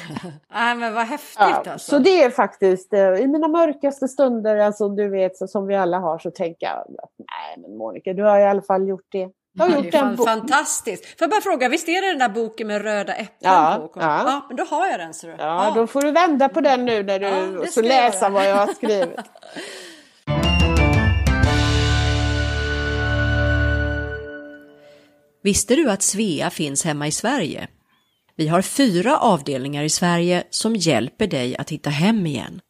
Nej, men vad häftigt Ja, alltså. Så det är faktiskt, eh, i mina mörkaste stunder, alltså du vet, så, som vi alla har, så tänker jag att nej men Monica, du har i alla fall gjort det. Jag har Ja, gjort det är en bok. fantastiskt. Får jag bara fråga, visst är det den där boken med röda äpplen Ja, på? ja. men då har jag den. Så du. Ja, då får du vända på den nu när du, Ja, så jag läsa göra. vad jag har skrivit. *laughs* Visste du att Svea finns hemma i Sverige? Vi har fyra avdelningar i Sverige som hjälper dig att hitta hem igen.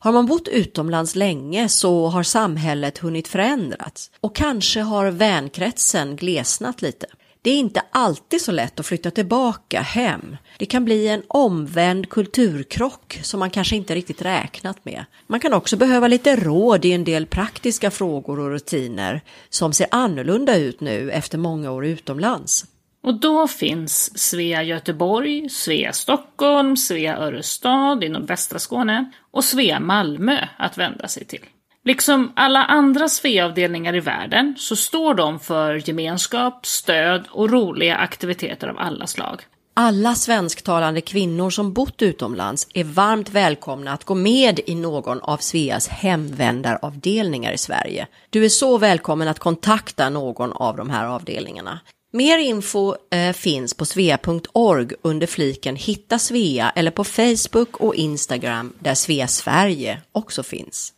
Har man bott utomlands länge så har samhället hunnit förändras och kanske har vänkretsen glesnat lite. Det är inte alltid så lätt att flytta tillbaka hem. Det kan bli en omvänd kulturkrock som man kanske inte riktigt räknat med. Man kan också behöva lite råd i en del praktiska frågor och rutiner som ser annorlunda ut nu efter många år utomlands. Och då finns Svea Göteborg, Svea Stockholm, Svea Örestad i nordvästra Skåne och Svea Malmö att vända sig till. Liksom alla andra Svea-avdelningar i världen så står de för gemenskap, stöd och roliga aktiviteter av alla slag. Alla svensktalande kvinnor som bott utomlands är varmt välkomna att gå med i någon av Sveas hemvändaravdelningar i Sverige. Du är så välkommen att kontakta någon av de här avdelningarna. Mer info eh, finns på svea.org under fliken Hitta Svea eller på Facebook och Instagram där Svea Sverige också finns.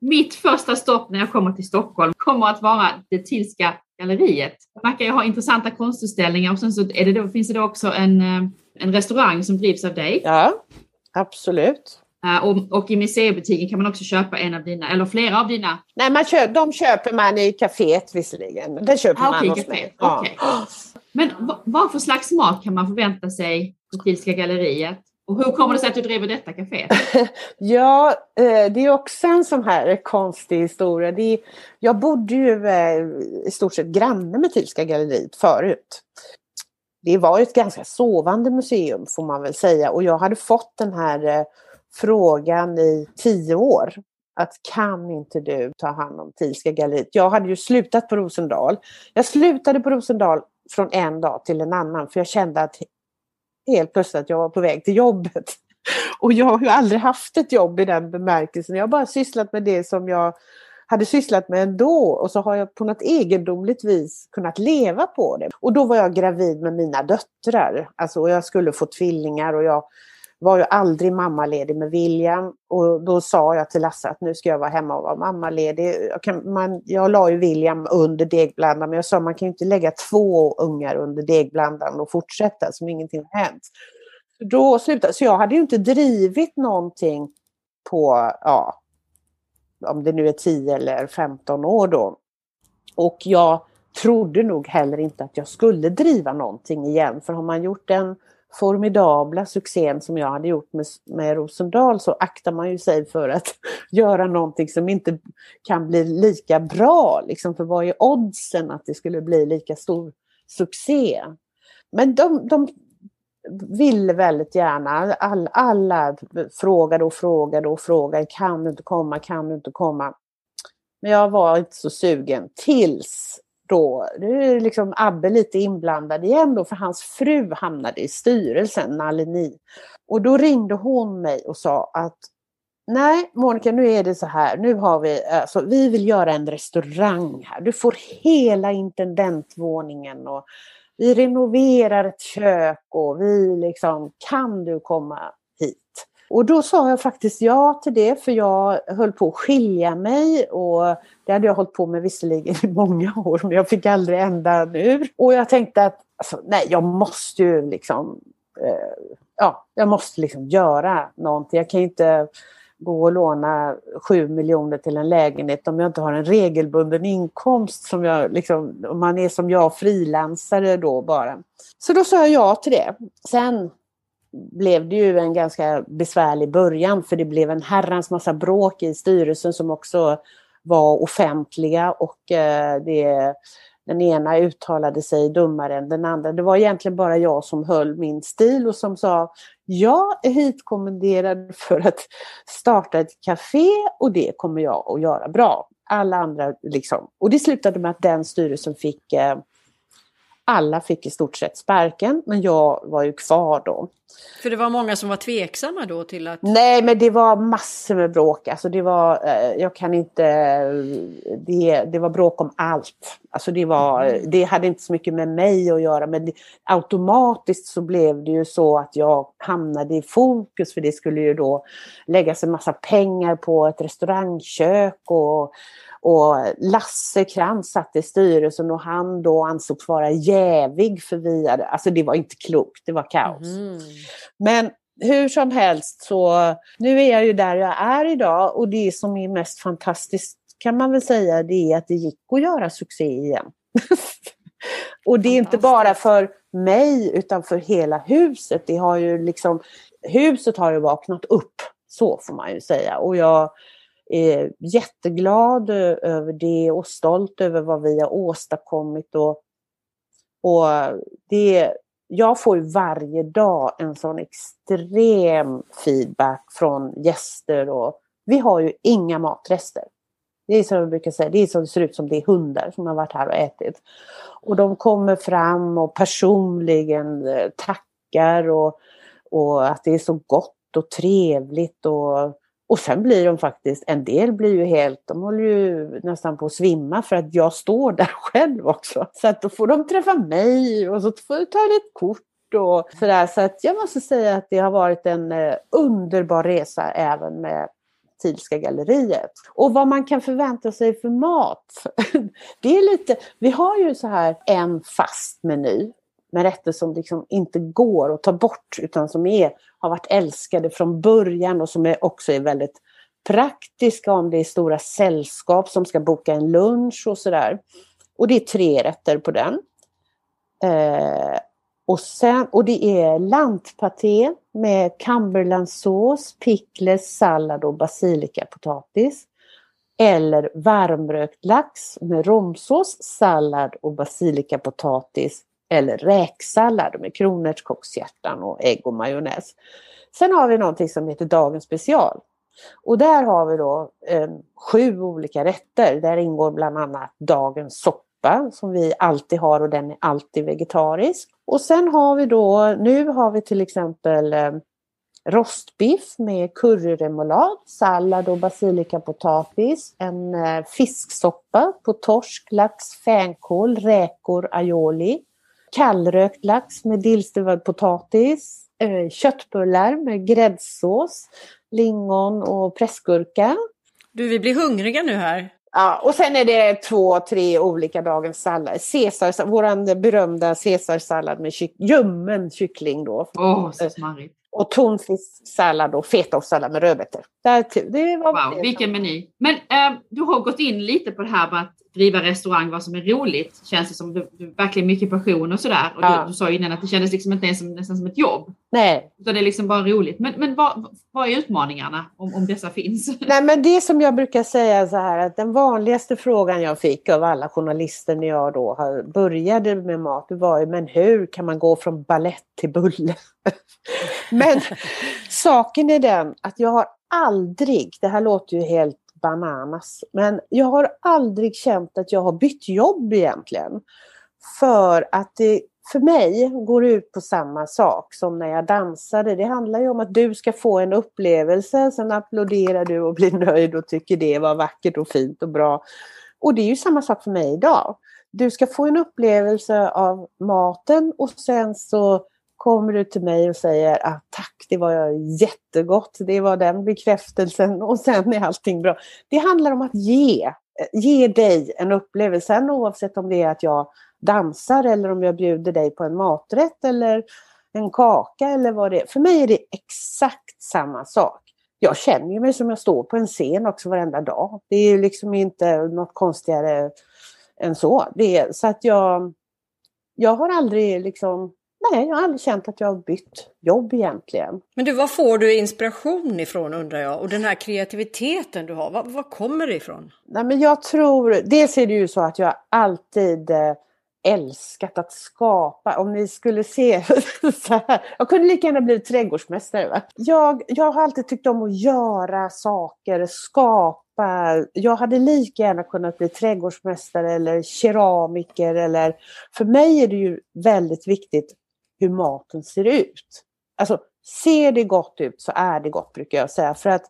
Mitt första stopp när jag kommer till Stockholm kommer att vara det Tillska galleriet. Det verkar ju ha intressanta konstutställningar och sen så är det då, finns det då också en, eh, en restaurang som drivs av dig. Ja, absolut. Eh, Och, och i museibutiken kan man också köpa en av dina, eller flera av dina. Nej, man köper, de köper man i kaféet visserligen. Det köper Ah, man kafé. mig. Ja. Men vad, för slags mat kan man förvänta sig på Tillska galleriet? Och hur kommer det sig att du driver detta café? *laughs* ja, eh, det är också en sån här konstig historia. Det är, jag bodde ju eh, i stort sett granne med Tylska galleriet förut. Det var ett ganska sovande museum får man väl säga och jag hade fått den här frågan i tio år. Att kan inte du ta hand om Tilska galleriet? Jag hade ju slutat på Rosendal. Jag slutade på Rosendal från en dag till en annan för jag kände att helt plötsligt att jag var på väg till jobbet. *laughs* Och jag har ju aldrig haft ett jobb i den bemärkelsen. Jag har bara sysslat med det som jag hade sysslat med ändå och så har jag på något egendomligt vis kunnat leva på det. Och då var jag gravid med mina döttrar. Alltså jag skulle få tvillingar och jag var ju aldrig mammaledig med William och då sa jag till Lasse att nu ska jag vara hemma och vara mammaledig. Jag, kan, man, jag la ju William under degblandaren men jag sa man kan ju inte lägga två ungar under degblandaren och fortsätta som ingenting har hänt. Då slutade, så jag hade ju inte drivit någonting på, ja, om det nu är 10 eller 15 år då. Och jag trodde nog heller inte att jag skulle driva någonting igen för har man gjort en formidabla succén som jag hade gjort med, med Rosendal så aktar man ju sig för att *laughs* göra någonting som inte kan bli lika bra. Liksom, för vad är oddsen att det skulle bli lika stor succé? Men de, de ville väldigt gärna, all, alla frågade och frågade och frågade, kan du inte komma, kan du inte komma? Men jag var inte så sugen tills då, nu är liksom Abbe lite inblandad igen då, för hans fru hamnade i styrelsen, Nalini. Och då ringde hon mig och sa att Nej, Monica, nu är det så här. Nu har vi, alltså, vi vill göra en restaurang här. Du får hela intendentvåningen och vi renoverar ett kök och vi liksom, kan du komma? Och då sa jag faktiskt ja till det för jag höll på att skilja mig och det hade jag hållit på med visserligen i många år men jag fick aldrig ändan ur. Och jag tänkte att alltså, nej, jag måste ju liksom eh, ja, jag måste liksom göra någonting. Jag kan inte gå och låna sju miljoner till en lägenhet om jag inte har en regelbunden inkomst som jag liksom, om man är som jag frilansare då bara. Så då sa jag ja till det. Sen blev det ju en ganska besvärlig början för det blev en herrans massa bråk i styrelsen som också var offentliga och eh, det, den ena uttalade sig dummare än den andra. Det var egentligen bara jag som höll min stil och som sa jag är hitkommenderad för att starta ett café och det kommer jag att göra bra. Alla andra liksom. Och det slutade med att den styrelsen fick eh, alla fick i stort sett sparken, men jag var ju kvar då. För det var många som var tveksamma då till att... Nej, men det var massor med bråk. Alltså det var, eh, jag kan inte... Det, det var bråk om allt. Alltså det, var, mm. det hade inte så mycket med mig att göra, men det, automatiskt så blev det ju så att jag hamnade i fokus, för det skulle ju då läggas en massa pengar på ett restaurangkök och och Lasse Krantz satt i styrelsen och han då ansågs vara jävig för vi hade, alltså det var inte klokt, det var kaos. Mm. Men hur som helst så, nu är jag ju där jag är idag och det som är mest fantastiskt kan man väl säga det är att det gick att göra succé igen. *laughs* och det är inte bara för mig utan för hela huset. Det har ju liksom, huset har ju vaknat upp, så får man ju säga. Och jag eh, jätteglad över det och stolt över vad vi har åstadkommit. Och, och det, jag får ju varje dag en sån extrem feedback från gäster och vi har ju inga matrester. Det är som jag brukar säga, det är som det ser ut som det är hundar som har varit här och ätit. Och de kommer fram och personligen eh, tackar och, och att det är så gott och trevligt och och sen blir de faktiskt, en del blir ju helt, de håller ju nästan på att svimma för att jag står där *laughs* själv också. Så att då får de träffa mig och så får jag ta ett kort och sådär. Så att jag måste säga att det har varit en eh, underbar resa även med Thielska galleriet. Och vad man kan förvänta sig för mat. *laughs* Det är lite, vi har ju så här en fast meny med rätter som liksom inte går att ta bort utan som är, har varit älskade från början och som är också är väldigt praktiska om det är stora sällskap som ska boka en lunch och sådär. Och det är tre rätter på den. Eh, och, sen, och det är lantpaté, med Cumberlandsås, pickles, sallad och basilikapotatis. Eller varmrökt lax med romsås, sallad och basilikapotatis. Eller räksallad med kronärtskockshjärtan och ägg och majonnäs. Sen har vi någonting som heter Dagens special. Och där har vi då eh, sju olika rätter. Där ingår bland annat dagens soppa som vi alltid har och den är alltid vegetarisk. Och sen har vi då, nu har vi till exempel eh, rostbiff med curryremoulad, sallad och basilikapotatis, en eh, fisksoppa på torsk, lax, fänkål, räkor, aioli, kallrökt lax med dillstuvad potatis, eh, köttbullar med gräddsås, lingon och pressgurka. Du, vi blir hungriga nu här. Ja, och sen är det två, tre olika dagens sallad. Caesar, våran berömda caesarsallad med kyck, ljummen kyckling då. Åh, oh, så smarrigt. Och tonfisksallad och fetaostsallad med rödbetor. Det var wow, vilken meny. Men äh, du har gått in lite på det här med att driva restaurang, vad som är roligt. Känns det som du, du verkligen mycket passion och sådär. Och ja. du, du sa innan att det kändes liksom inte ens som, nästan som ett jobb. Nej. Utan det är liksom bara roligt. Men, men vad, vad är utmaningarna om, om dessa finns? *laughs* Nej men det som jag brukar säga så här att den vanligaste frågan jag fick av alla journalister när jag då började med mat, det var ju men hur kan man gå från ballett till bulle? *laughs* men *laughs* saken är den att jag har aldrig, det här låter ju helt bananas. Men jag har aldrig känt att jag har bytt jobb egentligen. För att det för mig går ut på samma sak som när jag dansade. Det handlar ju om att du ska få en upplevelse, sen applåderar du och blir nöjd och tycker det var vackert och fint och bra. Och det är ju samma sak för mig idag. Du ska få en upplevelse av maten och sen så kommer du till mig och säger att ah, tack, det var jättegott, det var den bekräftelsen *laughs* och sen är allting bra. Det handlar om att ge, eh, ge dig en upplevelse, sen oavsett om det är att jag dansar eller om jag bjuder dig på en maträtt eller en kaka eller vad det är. För mig är det exakt samma sak. Jag känner mig som jag står på en scen också varenda dag. Det är ju liksom inte något konstigare än så. Det är, så att jag, jag har aldrig liksom Nej, jag har aldrig känt att jag har bytt jobb egentligen. Men du, var får du inspiration ifrån undrar jag? Och den här kreativiteten du har, var, var kommer det ifrån? Nej, men jag tror, dels är det ju så att jag alltid eh, älskat att skapa. Om ni skulle se *laughs* så här. Jag kunde lika gärna bli trädgårdsmästare. Va? Jag, jag har alltid tyckt om att göra saker, skapa. Jag hade lika gärna kunnat bli trädgårdsmästare eller keramiker. Eller, för mig är det ju väldigt viktigt hur maten ser ut. Alltså, ser det gott ut så är det gott brukar jag säga. För att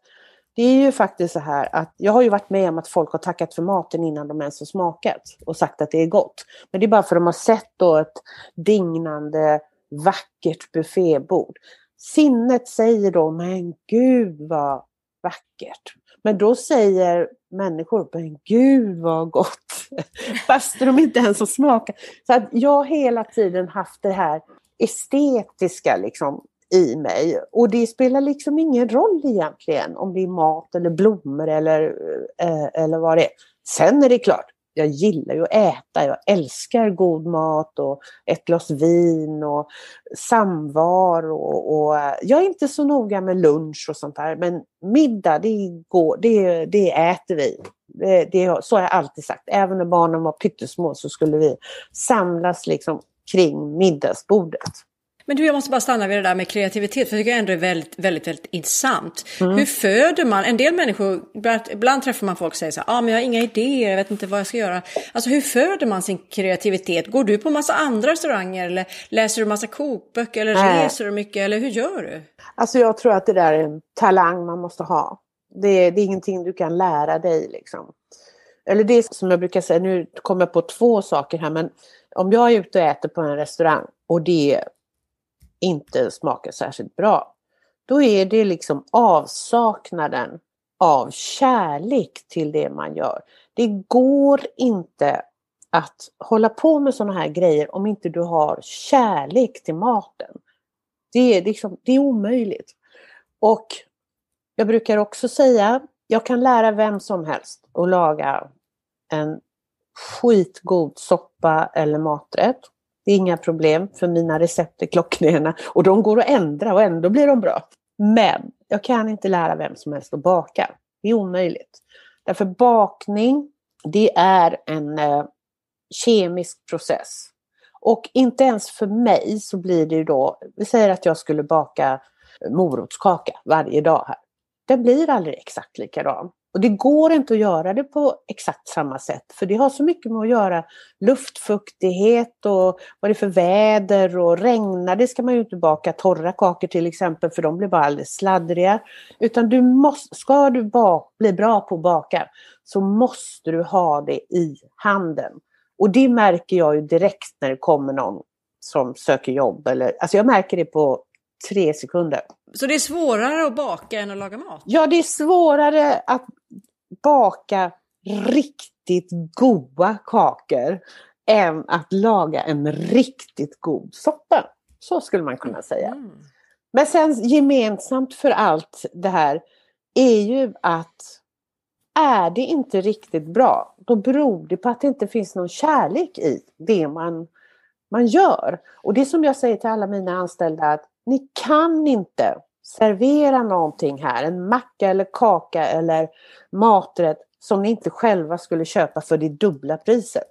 det är ju faktiskt så här att jag har ju varit med om att folk har tackat för maten innan de ens har smakat och sagt att det är gott. Men det är bara för att de har sett då ett dignande, vackert buffébord. Sinnet säger då, men gud vad vackert. Men då säger människor, men gud vad gott. *laughs* Fast de inte ens har smakat. Så att jag har hela tiden haft det här estetiska liksom i mig. Och det spelar liksom ingen roll egentligen om det är mat eller blommor eller, eh, eller vad det är. Sen är det klart, jag gillar ju att äta, jag älskar god mat och ett glas vin och samvaro. Och, och, eh, jag är inte så noga med lunch och sånt där, men middag, det, går, det, det äter vi. Det, det, så har jag alltid sagt. Även när barnen var pyttesmå så skulle vi samlas liksom kring middagsbordet. Men du, jag måste bara stanna vid det där med kreativitet, för jag tycker ändå är väldigt, väldigt, väldigt intressant. Mm. Hur föder man, en del människor, ibland träffar man folk och säger så här, ah, men jag har inga idéer, jag vet inte vad jag ska göra. Alltså hur föder man sin kreativitet? Går du på massa andra restauranger eller läser du massa kokböcker eller Nej. reser du mycket eller hur gör du? Alltså jag tror att det där är en talang man måste ha. Det är, det är ingenting du kan lära dig liksom. Eller det som jag brukar säga, nu kommer jag på två saker här, men om jag är ute och äter på en restaurang och det inte smakar särskilt bra, då är det liksom avsaknaden av kärlek till det man gör. Det går inte att hålla på med sådana här grejer om inte du har kärlek till maten. Det är, liksom, det är omöjligt. Och jag brukar också säga, jag kan lära vem som helst att laga en skitgod soppa eller maträtt. Det är inga problem för mina recept är klockrena och de går att ändra och ändå blir de bra. Men jag kan inte lära vem som helst att baka. Det är omöjligt. Därför bakning, det är en eh, kemisk process. Och inte ens för mig så blir det ju då, vi säger att jag skulle baka morotskaka varje dag här. Den blir aldrig exakt likadan. Och det går inte att göra det på exakt samma sätt för det har så mycket med att göra luftfuktighet och vad det är för väder och regnar det ska man ju inte baka torra kakor till exempel för de blir bara alldeles sladdriga. Utan du måste, ska du bli bra på att baka så måste du ha det i handen. Och det märker jag ju direkt när det kommer någon som söker jobb. Eller, alltså jag märker det på tre sekunder. Så det är svårare att baka än att laga mat? Ja, det är svårare att baka riktigt goda kakor än att laga en riktigt god soppa. Så skulle man kunna säga. Mm. Men sen gemensamt för allt det här är ju att är det inte riktigt bra, då beror det på att det inte finns någon kärlek i det man, man gör. Och det som jag säger till alla mina anställda, att ni kan inte servera någonting här, en macka eller kaka eller maträtt som ni inte själva skulle köpa för det dubbla priset.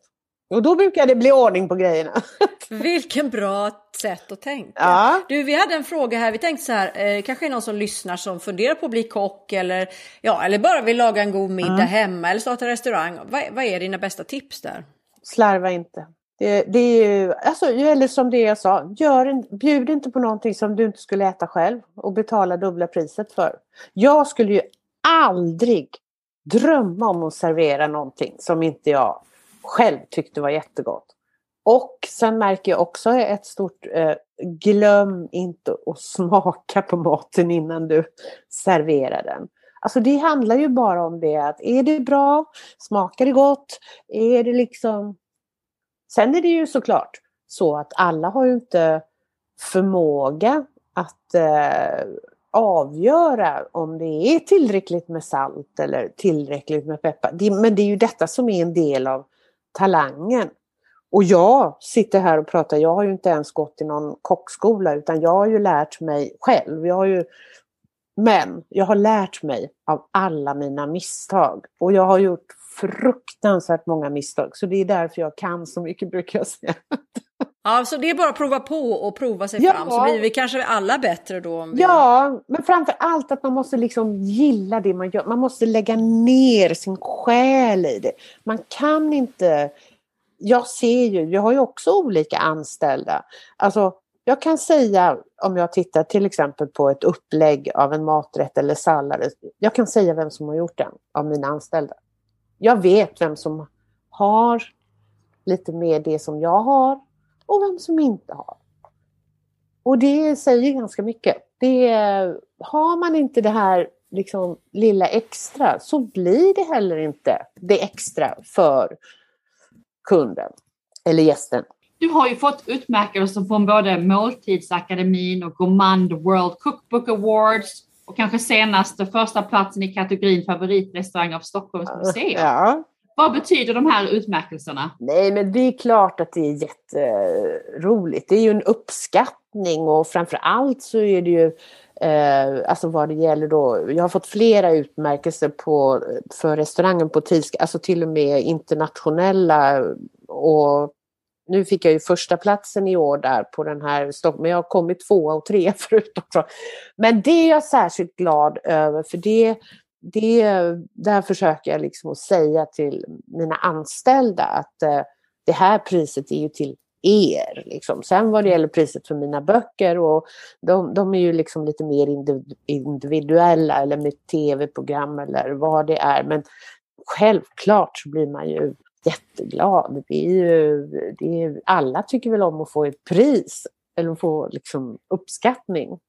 Och då brukar det bli ordning på grejerna. *laughs* Vilken bra sätt att tänka. Ja. Du, vi hade en fråga här. Vi tänkte så här, eh, kanske är någon som lyssnar som funderar på att bli kock eller, ja, eller bara vill laga en god middag mm. hemma eller starta restaurang. Vad, vad är dina bästa tips där? Slarva inte. Eh, det, är ju, alltså, eller som det jag sa, gör en, bjud inte på någonting som du inte skulle äta själv och betala dubbla priset för. Jag skulle ju aldrig drömma om att servera någonting som inte jag själv tyckte var jättegott. Och sen märker jag också ett stort eh, glöm inte att smaka på maten innan du serverar den. Alltså det handlar ju bara om det att är det bra, smakar det gott, är det liksom Sen är det ju såklart så att alla har ju inte förmåga att eh, avgöra om det är tillräckligt med salt eller tillräckligt med peppar. Det, men det är ju detta som är en del av talangen. Och jag sitter här och pratar, jag har ju inte ens gått i någon kockskola utan jag har ju lärt mig själv. Jag har ju, men jag har lärt mig av alla mina misstag. Och jag har gjort fruktansvärt många misstag. Så det är därför jag kan så mycket brukar jag säga. Ja, så det är bara att prova på och prova sig ja. fram så blir vi kanske alla bättre då. Vi... Ja, men framför allt att man måste liksom gilla det man gör. Man måste lägga ner sin själ i det. Man kan inte... Jag ser ju, jag har ju också olika anställda. Alltså, jag kan säga om jag tittar till exempel på ett upplägg av en maträtt eller sallad. Jag kan säga vem som har gjort den av mina anställda jag vet vem som har lite mer det som jag har och vem som inte har. Och det säger ganska mycket. Det, har man inte det här liksom, lilla extra så blir det heller inte det extra för kunden eller gästen. Du har ju fått utmärkelser från både Måltidsakademin och Gourmand World Cookbook Awards och kanske senaste första platsen i kategorin favoritrestaurang av Stockholms museum. Ja. Vad betyder de här utmärkelserna? Nej, men det är klart att det är jätteroligt. Det är ju en uppskattning och framför allt så är det ju eh, alltså vad det gäller då. Jag har fått flera utmärkelser på, för restaurangen på Tilska, alltså till och med internationella och nu fick jag ju första platsen i år där på den här men jag har kommit tvåa och trea *laughs* förut också. Men det är jag särskilt glad över för det, det där försöker jag liksom att säga till mina anställda att eh, det här priset är ju till er. Liksom. Sen vad det gäller priset för mina böcker och de, de är ju liksom lite mer individuella eller med tv-program eller vad det är. Men självklart så blir man ju jätteglad. Det är ju, det är, alla tycker väl om att få ett pris eller få liksom uppskattning.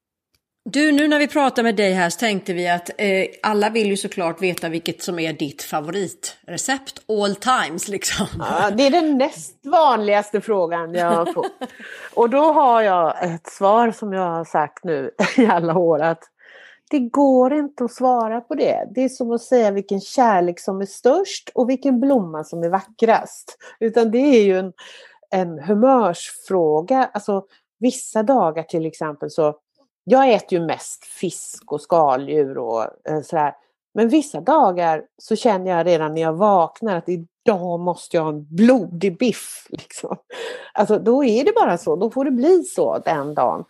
Du, nu när vi pratar med dig här så tänkte vi att eh, alla vill ju såklart veta vilket som är ditt favoritrecept all times liksom. Ja, det är den näst vanligaste frågan jag får. *laughs* Och då har jag ett svar som jag har sagt nu i alla år att det går inte att svara på det. Det är som att säga vilken kärlek som är störst och vilken blomma som är vackrast. Utan det är ju en, en humörsfråga. Alltså vissa dagar till exempel så, jag äter ju mest fisk och skaldjur och eh, sådär. Men vissa dagar så känner jag redan när jag vaknar att idag måste jag ha en blodig biff. Liksom. Alltså då är det bara så, då får det bli så den dagen.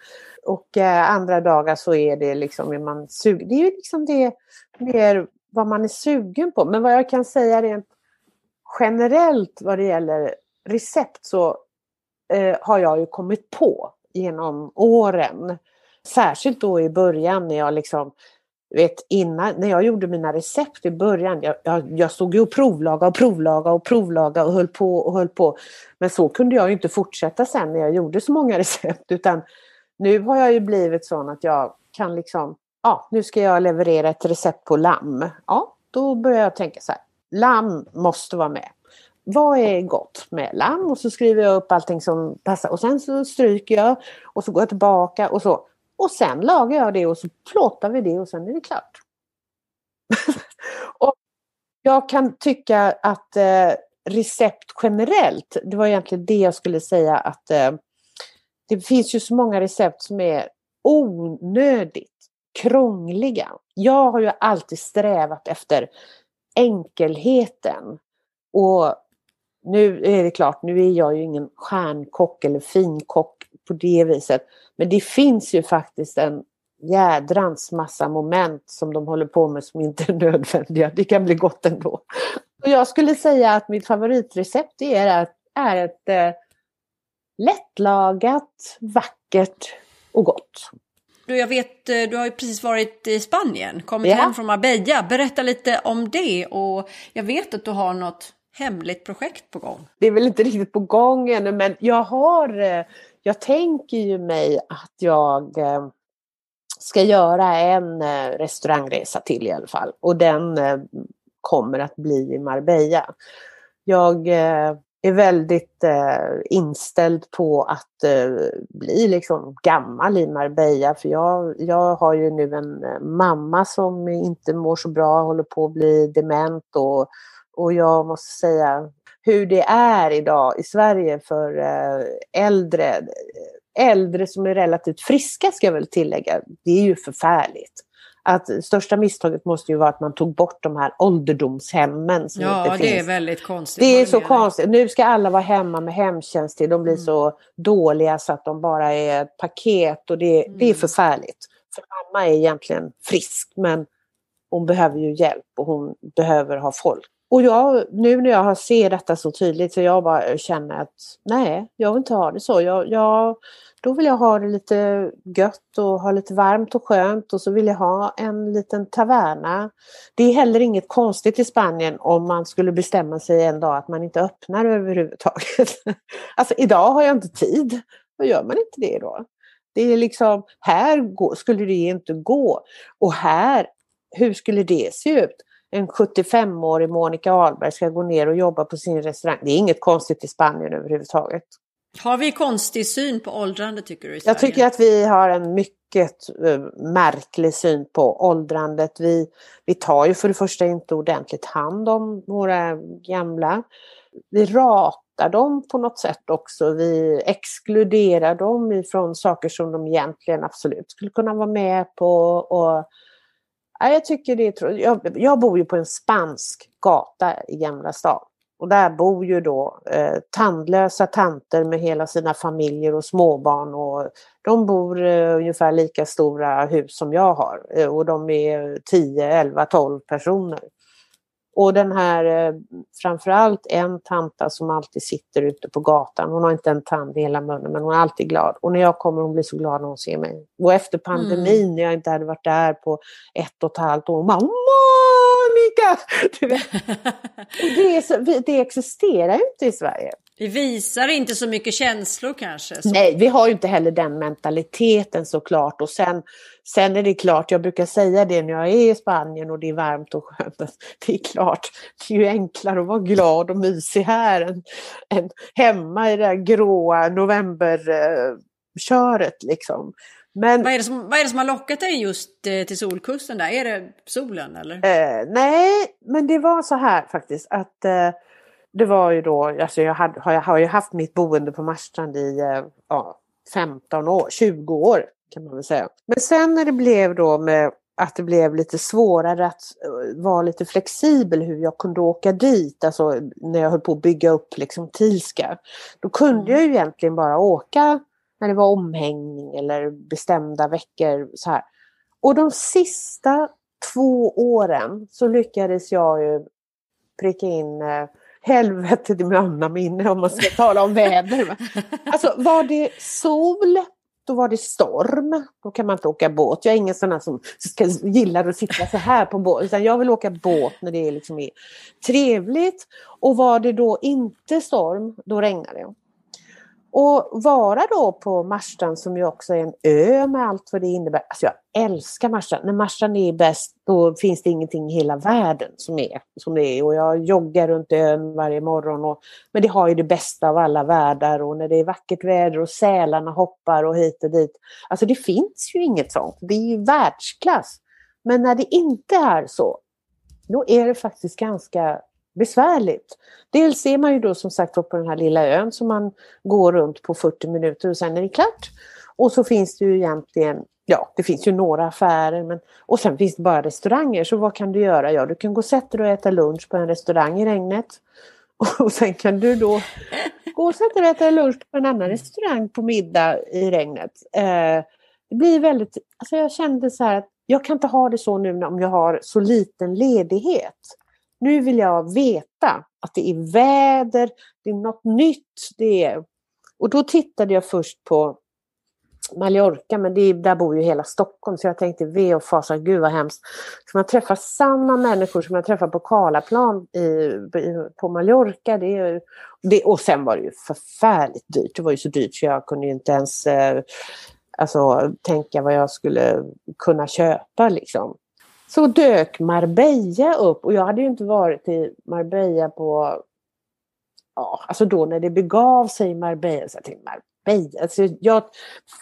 Och eh, andra dagar så är det liksom, är man sugen. Det är ju liksom det mer vad man är sugen på. Men vad jag kan säga rent generellt vad det gäller recept så eh, har jag ju kommit på genom åren. Särskilt då i början när jag liksom vet, innan, när jag gjorde mina recept i början, jag, jag, jag stod ju och provlaga och provlaga och provlaga och höll på och höll på. Men så kunde jag inte fortsätta sen när jag gjorde så många *laughs* recept utan nu har jag ju blivit sån att jag kan liksom, ja nu ska jag leverera ett recept på lamm. Ja, då börjar jag tänka så här, lamm måste vara med. Vad är gott med lamm? Och så skriver jag upp allting som passar och sen så stryker jag och så går jag tillbaka och så. Och sen lagar jag det och så plåtar vi det och sen är det klart. *laughs* och jag kan tycka att eh, recept generellt, det var egentligen det jag skulle säga att eh, det finns ju så många recept som är onödigt krångliga. Jag har ju alltid strävat efter enkelheten. Och nu är det klart, nu är jag ju ingen stjärnkock eller finkock på det viset. Men det finns ju faktiskt en jädrans massa moment som de håller på med som inte är nödvändiga. Det kan bli gott ändå. Och jag skulle säga att mitt favoritrecept är, ett, är ett eh, lättlagat, vackert och gott. Du, jag vet, eh, du har ju precis varit i Spanien, kommit ja. hem från Marbella. Berätta lite om det och jag vet att du har något hemligt projekt på gång. Det är väl inte riktigt på gång ännu men jag har, eh, jag tänker ju mig att jag eh, ska göra en restaurangresa till i alla fall och den kommer att bli i Marbella. Jag är väldigt eh, inställd på att eh, bli liksom gammal i Marbella. För jag, jag har ju nu en eh, mamma som inte mår så bra, håller på att bli dement och, och jag måste säga hur det är idag i Sverige för eh, äldre, eh, äldre som är relativt friska ska jag väl tillägga. Det är ju förfärligt att största misstaget måste ju vara att man tog bort de här ålderdomshemmen. Som ja, inte det finns. är väldigt konstigt. Det är så konstigt. Nu ska alla vara hemma med hemtjänst till. De blir mm. så dåliga så att de bara är ett paket och det, mm. det är mm. förfärligt. För mamma är egentligen frisk men hon behöver ju hjälp och hon behöver ha folk. Och jag, nu när jag ser detta så tydligt så jag bara känner att nej, jag vill inte ha det så. Jag, jag då vill jag ha det lite gött och ha lite varmt och skönt och så vill jag ha en liten taverna. Det är heller inget konstigt i Spanien om man skulle bestämma sig en dag att man inte öppnar överhuvudtaget. *laughs* alltså idag har jag inte tid. Då gör man inte det då? Det är liksom, här skulle det inte gå. Och här, hur skulle det se ut? En 75-årig Monica Ahlberg ska gå ner och jobba på sin restaurang. Det är inget konstigt i Spanien överhuvudtaget. Har vi konstig syn på åldrande tycker du? I Sverige? Jag tycker att vi har en mycket uh, märklig syn på åldrandet. Vi, vi tar ju för det första inte ordentligt hand om våra gamla. Vi ratar dem på något sätt också. Vi exkluderar dem ifrån saker som de egentligen absolut skulle kunna vara med på. Och, ja, jag, tycker det är, jag, jag bor ju på en spansk gata i Gamla stan. Och där bor ju då eh, tandlösa tanter med hela sina familjer och småbarn. Och de bor eh, ungefär lika stora hus som jag har. Eh, och de är 10, 11, 12 personer. Och den här, eh, framförallt en tanta som alltid sitter ute på gatan. Hon har inte en tand i hela munnen men hon är alltid glad. Och när jag kommer hon blir så glad när hon ser mig. Och efter pandemin mm. när jag inte hade varit där på ett och ett halvt år. Hon bara Monica! *laughs* det, det existerar inte i Sverige. Vi visar inte så mycket känslor kanske. Så. Nej, vi har ju inte heller den mentaliteten såklart. Och sen, sen är det klart, jag brukar säga det när jag är i Spanien och det är varmt och skönt. *laughs* Det är klart, det är ju enklare att vara glad och mysig här än, än hemma i det där gråa novemberköret liksom. Men, vad, är det som, vad är det som har lockat dig just eh, till Solkusten där? Är det solen eller? Eh, nej, men det var så här faktiskt att eh, det var ju då, alltså jag, hade, har, jag har ju haft mitt boende på Marstrand i eh, ja, 15 år, 20 år kan man väl säga. Men sen när det blev då med att det blev lite svårare att eh, vara lite flexibel hur jag kunde åka dit, alltså när jag höll på att bygga upp liksom Tilska. Då kunde jag ju egentligen bara åka när det var omhängning eller bestämda veckor så här. Och de sista två åren så lyckades jag ju pricka in eh, helvetet i manna minne om man ska tala om väder. *laughs* Alltså var det sol, då var det storm. Då kan man inte åka båt. Jag är ingen sån som ska, gillar att sitta så här på båt. Utan jag vill åka båt när det liksom är trevligt. Och var det då inte storm, då regnar det. Och vara då på Marstrand som ju också är en ö med allt vad det innebär. Alltså jag älskar Marstrand. När Marstrand är bäst då finns det ingenting i hela världen som är som det är. Och jag joggar runt ön varje morgon. Och, men det har ju det bästa av alla världar och när det är vackert väder och sälarna hoppar och hit och dit. Alltså det finns ju inget sånt. Det är ju världsklass. Men när det inte är så, då är det faktiskt ganska besvärligt. Dels är man ju då som sagt på den här lilla ön som man går runt på 40 minuter och sen är det klart. Och så finns det ju egentligen, ja det finns ju några affärer men, och sen finns det bara restauranger så vad kan du göra? Ja du kan gå och sätta dig och äta lunch på en restaurang i regnet. *laughs* Och sen kan du då gå och sätta dig och äta lunch på en annan restaurang på middag i regnet. Eh, det blir väldigt, alltså jag kände så här att jag kan inte ha det så nu om jag har så liten ledighet. Nu vill jag veta att det är väder, det är något nytt. Det är... Och då tittade jag först på Mallorca, men det, där bor ju hela Stockholm så jag tänkte ve och fasa, gud vad hemskt. Ska man träffa samma människor som jag träffar på Karlaplan i, i, på Mallorca? Det är, det, och sen var det ju förfärligt dyrt. Det var ju så dyrt så jag kunde inte ens eh, alltså, tänka vad jag skulle kunna köpa liksom så dök Marbella upp och jag hade ju inte varit i Marbella på, ja, alltså då när det begav sig i Marbella, så jag tänkte Marbella, alltså jag,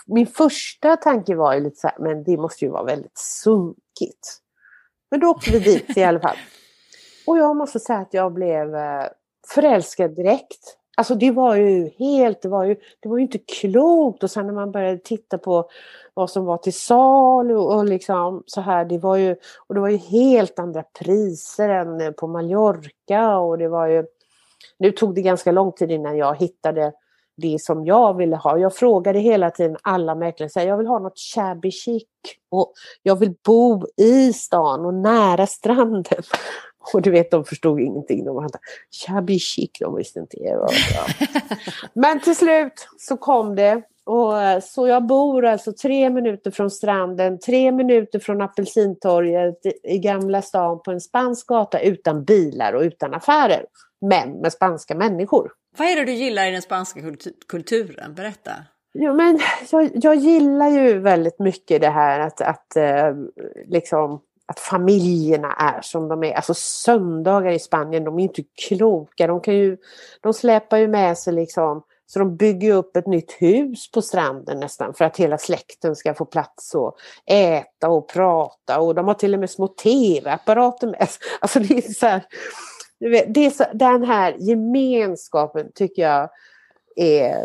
min första tanke var ju lite så här, men det måste ju vara väldigt sunkigt. Men då åkte vi dit i alla fall. Och jag måste säga att jag blev eh, förälskad direkt. Alltså det var ju helt, det var ju, det var ju inte klokt och sen när man började titta på vad som var till salu och liksom så här, det var ju, och det var ju helt andra priser än på Mallorca och det var ju, nu tog det ganska lång tid innan jag hittade det som jag ville ha. Jag frågade hela tiden alla mäklare, jag vill ha något shabby chic och jag vill bo i stan och nära stranden. Och du vet, de förstod ingenting. De var shabby chic, de visste inte. *laughs* Men till slut så kom det. Och, eh, så jag bor alltså tre minuter från stranden, tre minuter från Apelsintorget i Gamla stan på en spansk gata utan bilar och utan affärer. Men med spanska människor. Vad är det du gillar i den spanska kulturen? Berätta. Jo, men jag, jag gillar ju väldigt mycket det här att, att eh, liksom att familjerna är som de är. Alltså söndagar i Spanien, de är inte kloka. De, kan ju, de släpar ju med sig liksom, så de bygger upp ett nytt hus på stranden nästan för att hela släkten ska få plats och äta och prata. Och de har till och med små tv-apparater med sig. *laughs* Alltså det är så här, det är så, den här gemenskapen tycker jag är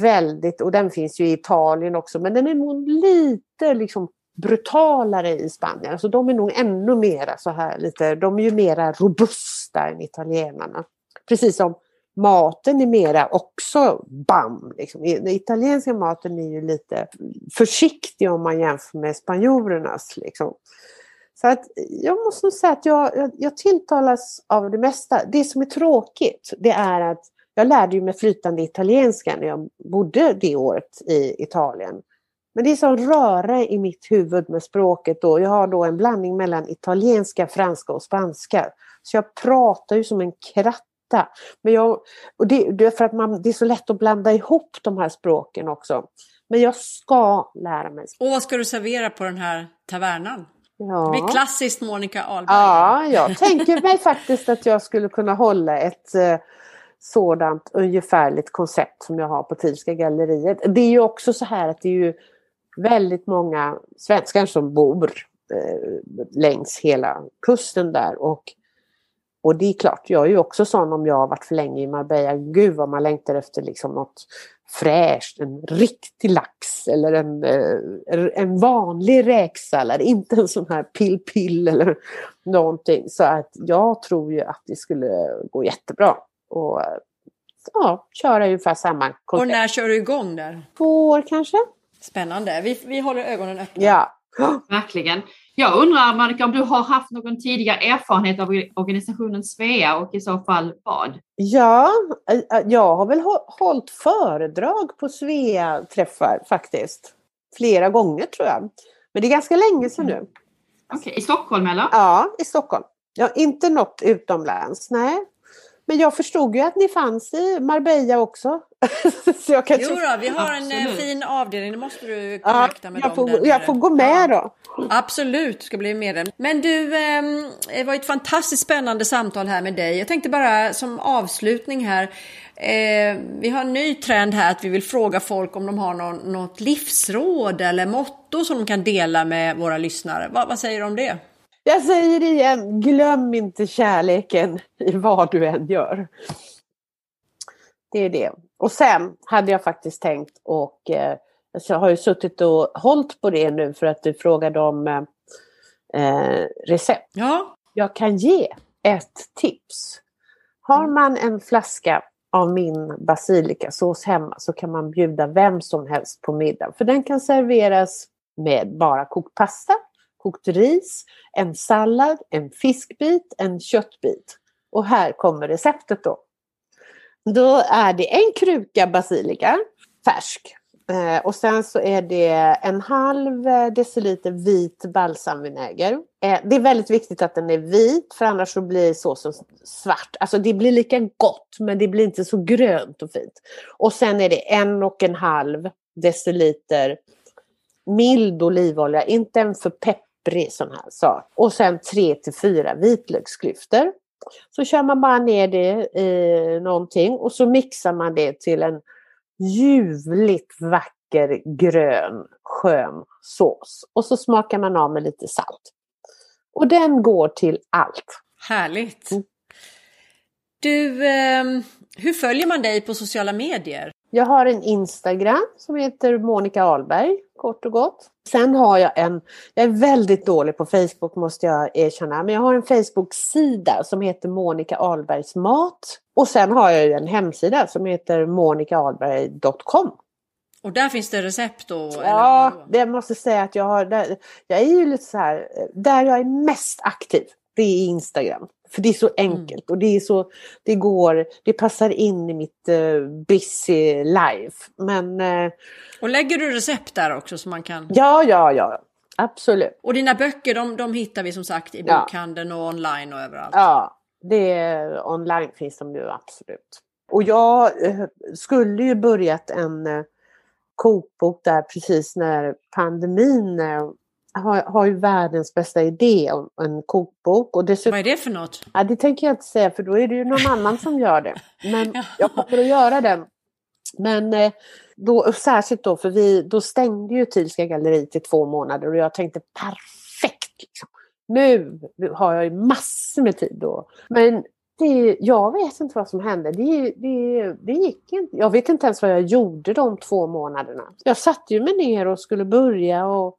väldigt, och den finns ju i Italien också, men den är nog lite liksom brutalare i Spanien. Alltså de är nog ännu mera så här lite, de är ju mera robusta än italienarna. Precis som maten är mera också bam. Liksom. Den italienska maten är ju lite försiktig om man jämför med spanjorernas. Liksom. Så att jag måste nog säga att jag, jag, jag tilltalas av det mesta. Det som är tråkigt det är att jag lärde mig flytande italienska när jag bodde det året i Italien. Men det är sån röra i mitt huvud med språket då. Jag har då en blandning mellan italienska, franska och spanska. Så jag pratar ju som en kratta. Men jag, och det, det, är för att man, det är så lätt att blanda ihop de här språken också. Men jag ska lära mig. Och vad ska du servera på den här tavernan? Ja. Det blir klassiskt Monica Ahlberg. Ja, jag tänker mig faktiskt att jag skulle kunna hålla ett eh, sådant ungefärligt koncept som jag har på Tilska galleriet. Det är ju också så här att det är ju väldigt många svenskar som bor eh, längs hela kusten där och Och det är klart, jag är ju också sån om jag har varit för länge i Marbella. Gud vad man längtar efter liksom något fräscht, en riktig lax eller en, eh, en vanlig räksallad, inte en sån här pill-pill eller någonting. Så att jag tror ju att det skulle gå jättebra. Och ja, köra ungefär samma koncept. Och när kör du igång där? Två år kanske. Spännande. Vi, vi håller ögonen öppna. Ja. Verkligen. Jag undrar Monica om du har haft någon tidigare erfarenhet av organisationen Svea och i så fall vad? Ja, eh, eh, jag har väl hållit föredrag på Svea-träffar faktiskt. Flera gånger tror jag. Men det är ganska länge sedan nu. Okej, okay. i Stockholm eller? Ja, i Stockholm. Har inte nått utomlands, nej. Men jag förstod ju att ni fanns i Marbella också. *laughs* så jag kanske... Jo då, vi har en eh, Absolut. fin avdelning, det måste du connecta med jag dem. Får, jag får gå med då. Absolut, ska bli medlem. Men du, ehm, det var ett fantastiskt spännande samtal här med dig. Jag tänkte bara som avslutning här. Eh, vi har en ny trend här att vi vill fråga folk om de har någon, något livsråd eller motto som de kan dela med våra lyssnare. Va, vad säger du om det? Jag säger det igen, glöm inte kärleken i vad du än gör. Det är det. Och sen hade jag faktiskt tänkt och eh, jag har ju suttit och hållit på det nu för att du frågade om eh, recept. Ja. Jag kan ge ett tips. Har man en flaska av min basilikasås hemma så kan man bjuda vem som helst på middag. För den kan serveras med bara kokt pasta kokt ris, en sallad, en fiskbit, en köttbit. Och här kommer receptet då. Då är det en kruka basilika, färsk. Eh, och sen så är det en halv eh, deciliter vit balsamvinäger. Eh, det är väldigt viktigt att den är vit för annars så blir såsen svart. Alltså det blir lika gott men det blir inte så grönt och fint. Och sen är det en och en halv deciliter mild olivolja, inte en för pepp depprig sån här sak. Och sen 3 till 4 vitlöksklyftor. Så kör man bara ner det i någonting och så mixar man det till en ljuvligt vacker grön skön sås. Och så smakar man av med lite salt. Och den går till allt. Härligt! Mm. Du, eh, hur följer man dig på sociala medier? Jag har en Instagram som heter Monica Ahlberg, kort och gott. Sen har jag en, jag är väldigt dålig på Facebook måste jag erkänna, men jag har en Facebook-sida som heter Monica Ahlbergs mat. Och sen har jag en hemsida som heter monicaahlberg.com. Och där finns det recept då? Ja, det måste jag säga att jag har, där, jag är ju lite så här, där jag är mest aktiv, det är Instagram. För det är så mm. enkelt och det är så, det går, det passar in i mitt uh, busy life. Men, uh, och lägger du recept där också som man kan? Ja, ja, ja. Absolut. Och dina böcker de, de hittar vi som sagt i bokhandeln och online och överallt? Ja, det är, online finns de ju absolut. Och jag uh, skulle ju börjat en kokbok där precis när pandemin har, har ju världens bästa idé om en kokbok. Och dessutom, Vad är det för något? Ja, det tänker jag inte säga för då är det ju någon annan som gör det. Men *laughs* jag kommer att göra den. Men eh, då, särskilt då, för vi, då stängde ju Thielska galleriet i två månader och jag tänkte perfekt! Liksom. Nu har jag ju massor med tid då. Men det, jag vet inte vad som hände. Det, det, det gick inte. Jag vet inte ens vad jag gjorde de två månaderna. Jag satte ju mig ner och skulle börja och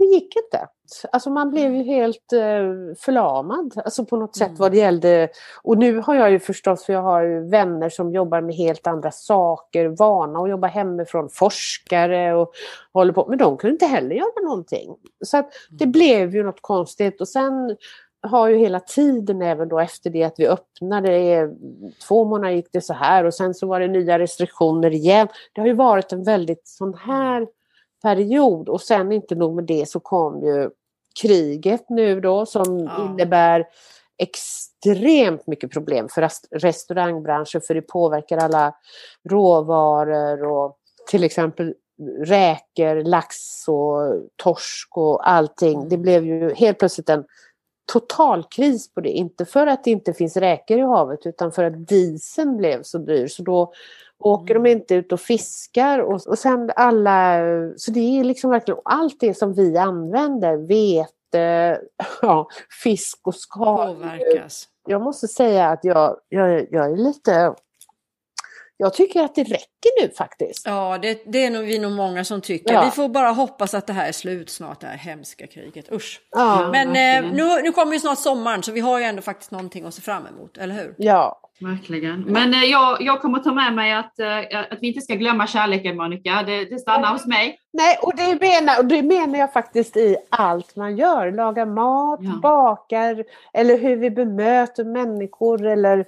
det gick inte. Alltså man blev ju helt eh, förlamad alltså på något sätt mm. vad det gällde. Och nu har jag ju förstås, för jag har vänner som jobbar med helt andra saker, vana att jobba hemifrån, forskare och håller på. Men de kunde inte heller göra någonting. Så att det mm. blev ju något konstigt och sen har ju hela tiden även då efter det att vi öppnade, två månader gick det så här och sen så var det nya restriktioner igen. Det har ju varit en väldigt sån här period och sen inte nog med det så kom ju kriget nu då som ja. innebär extremt mycket problem för restaurangbranschen för det påverkar alla råvaror och till exempel räkor, lax och torsk och allting. Det mm. blev ju helt plötsligt en total kris på det. Inte för att det inte finns räkor i havet utan för att dieseln blev så dyr. Så då åker de inte ut och fiskar. Och, och sen alla, så det är liksom verkligen allt det som vi använder, vete, *laughs* ja, fisk och skaldjur. Jag måste säga att jag, jag, jag är lite jag tycker att det räcker nu faktiskt. Ja, det, det är nog vi nog många som tycker. Ja. Vi får bara hoppas att det här är slut snart, det här hemska kriget. Usch. Ja, Men eh, nu, nu kommer ju snart sommaren så vi har ju ändå faktiskt någonting att se fram emot, eller hur? ja. Verkligen. Men eh, jag, jag kommer ta med mig att, eh, att vi inte ska glömma kärleken Monica. Det, det stannar hos mig. Nej, och det, menar, och det menar jag faktiskt i allt man gör. Lagar mat, Ja. bakar eller hur vi bemöter människor eller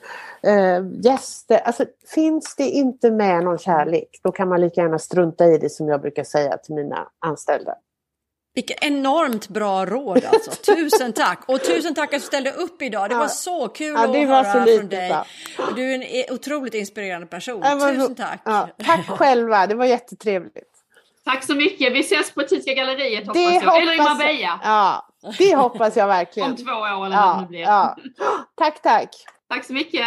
eh, gäster. Alltså, finns det inte med någon kärlek, då kan man lika gärna strunta i det som jag brukar säga till mina anställda. Vilket enormt bra råd alltså. *laughs* Tusen tack! Och tusen tack att du ställde upp idag. Det var Ja. så kul Ja, det att var höra så lite från dig. bra. Du är en e- otroligt inspirerande person. Ja, Tusen tack! Ja, tack *laughs* själva, det var jättetrevligt. Tack så mycket. Vi ses på Tyska galleriet hoppas Det jag. Eller i hoppas- Marbella. Ja, det hoppas jag verkligen. Om två år eller vad det Ja, nu blir. ja. Tack, tack. Tack så mycket.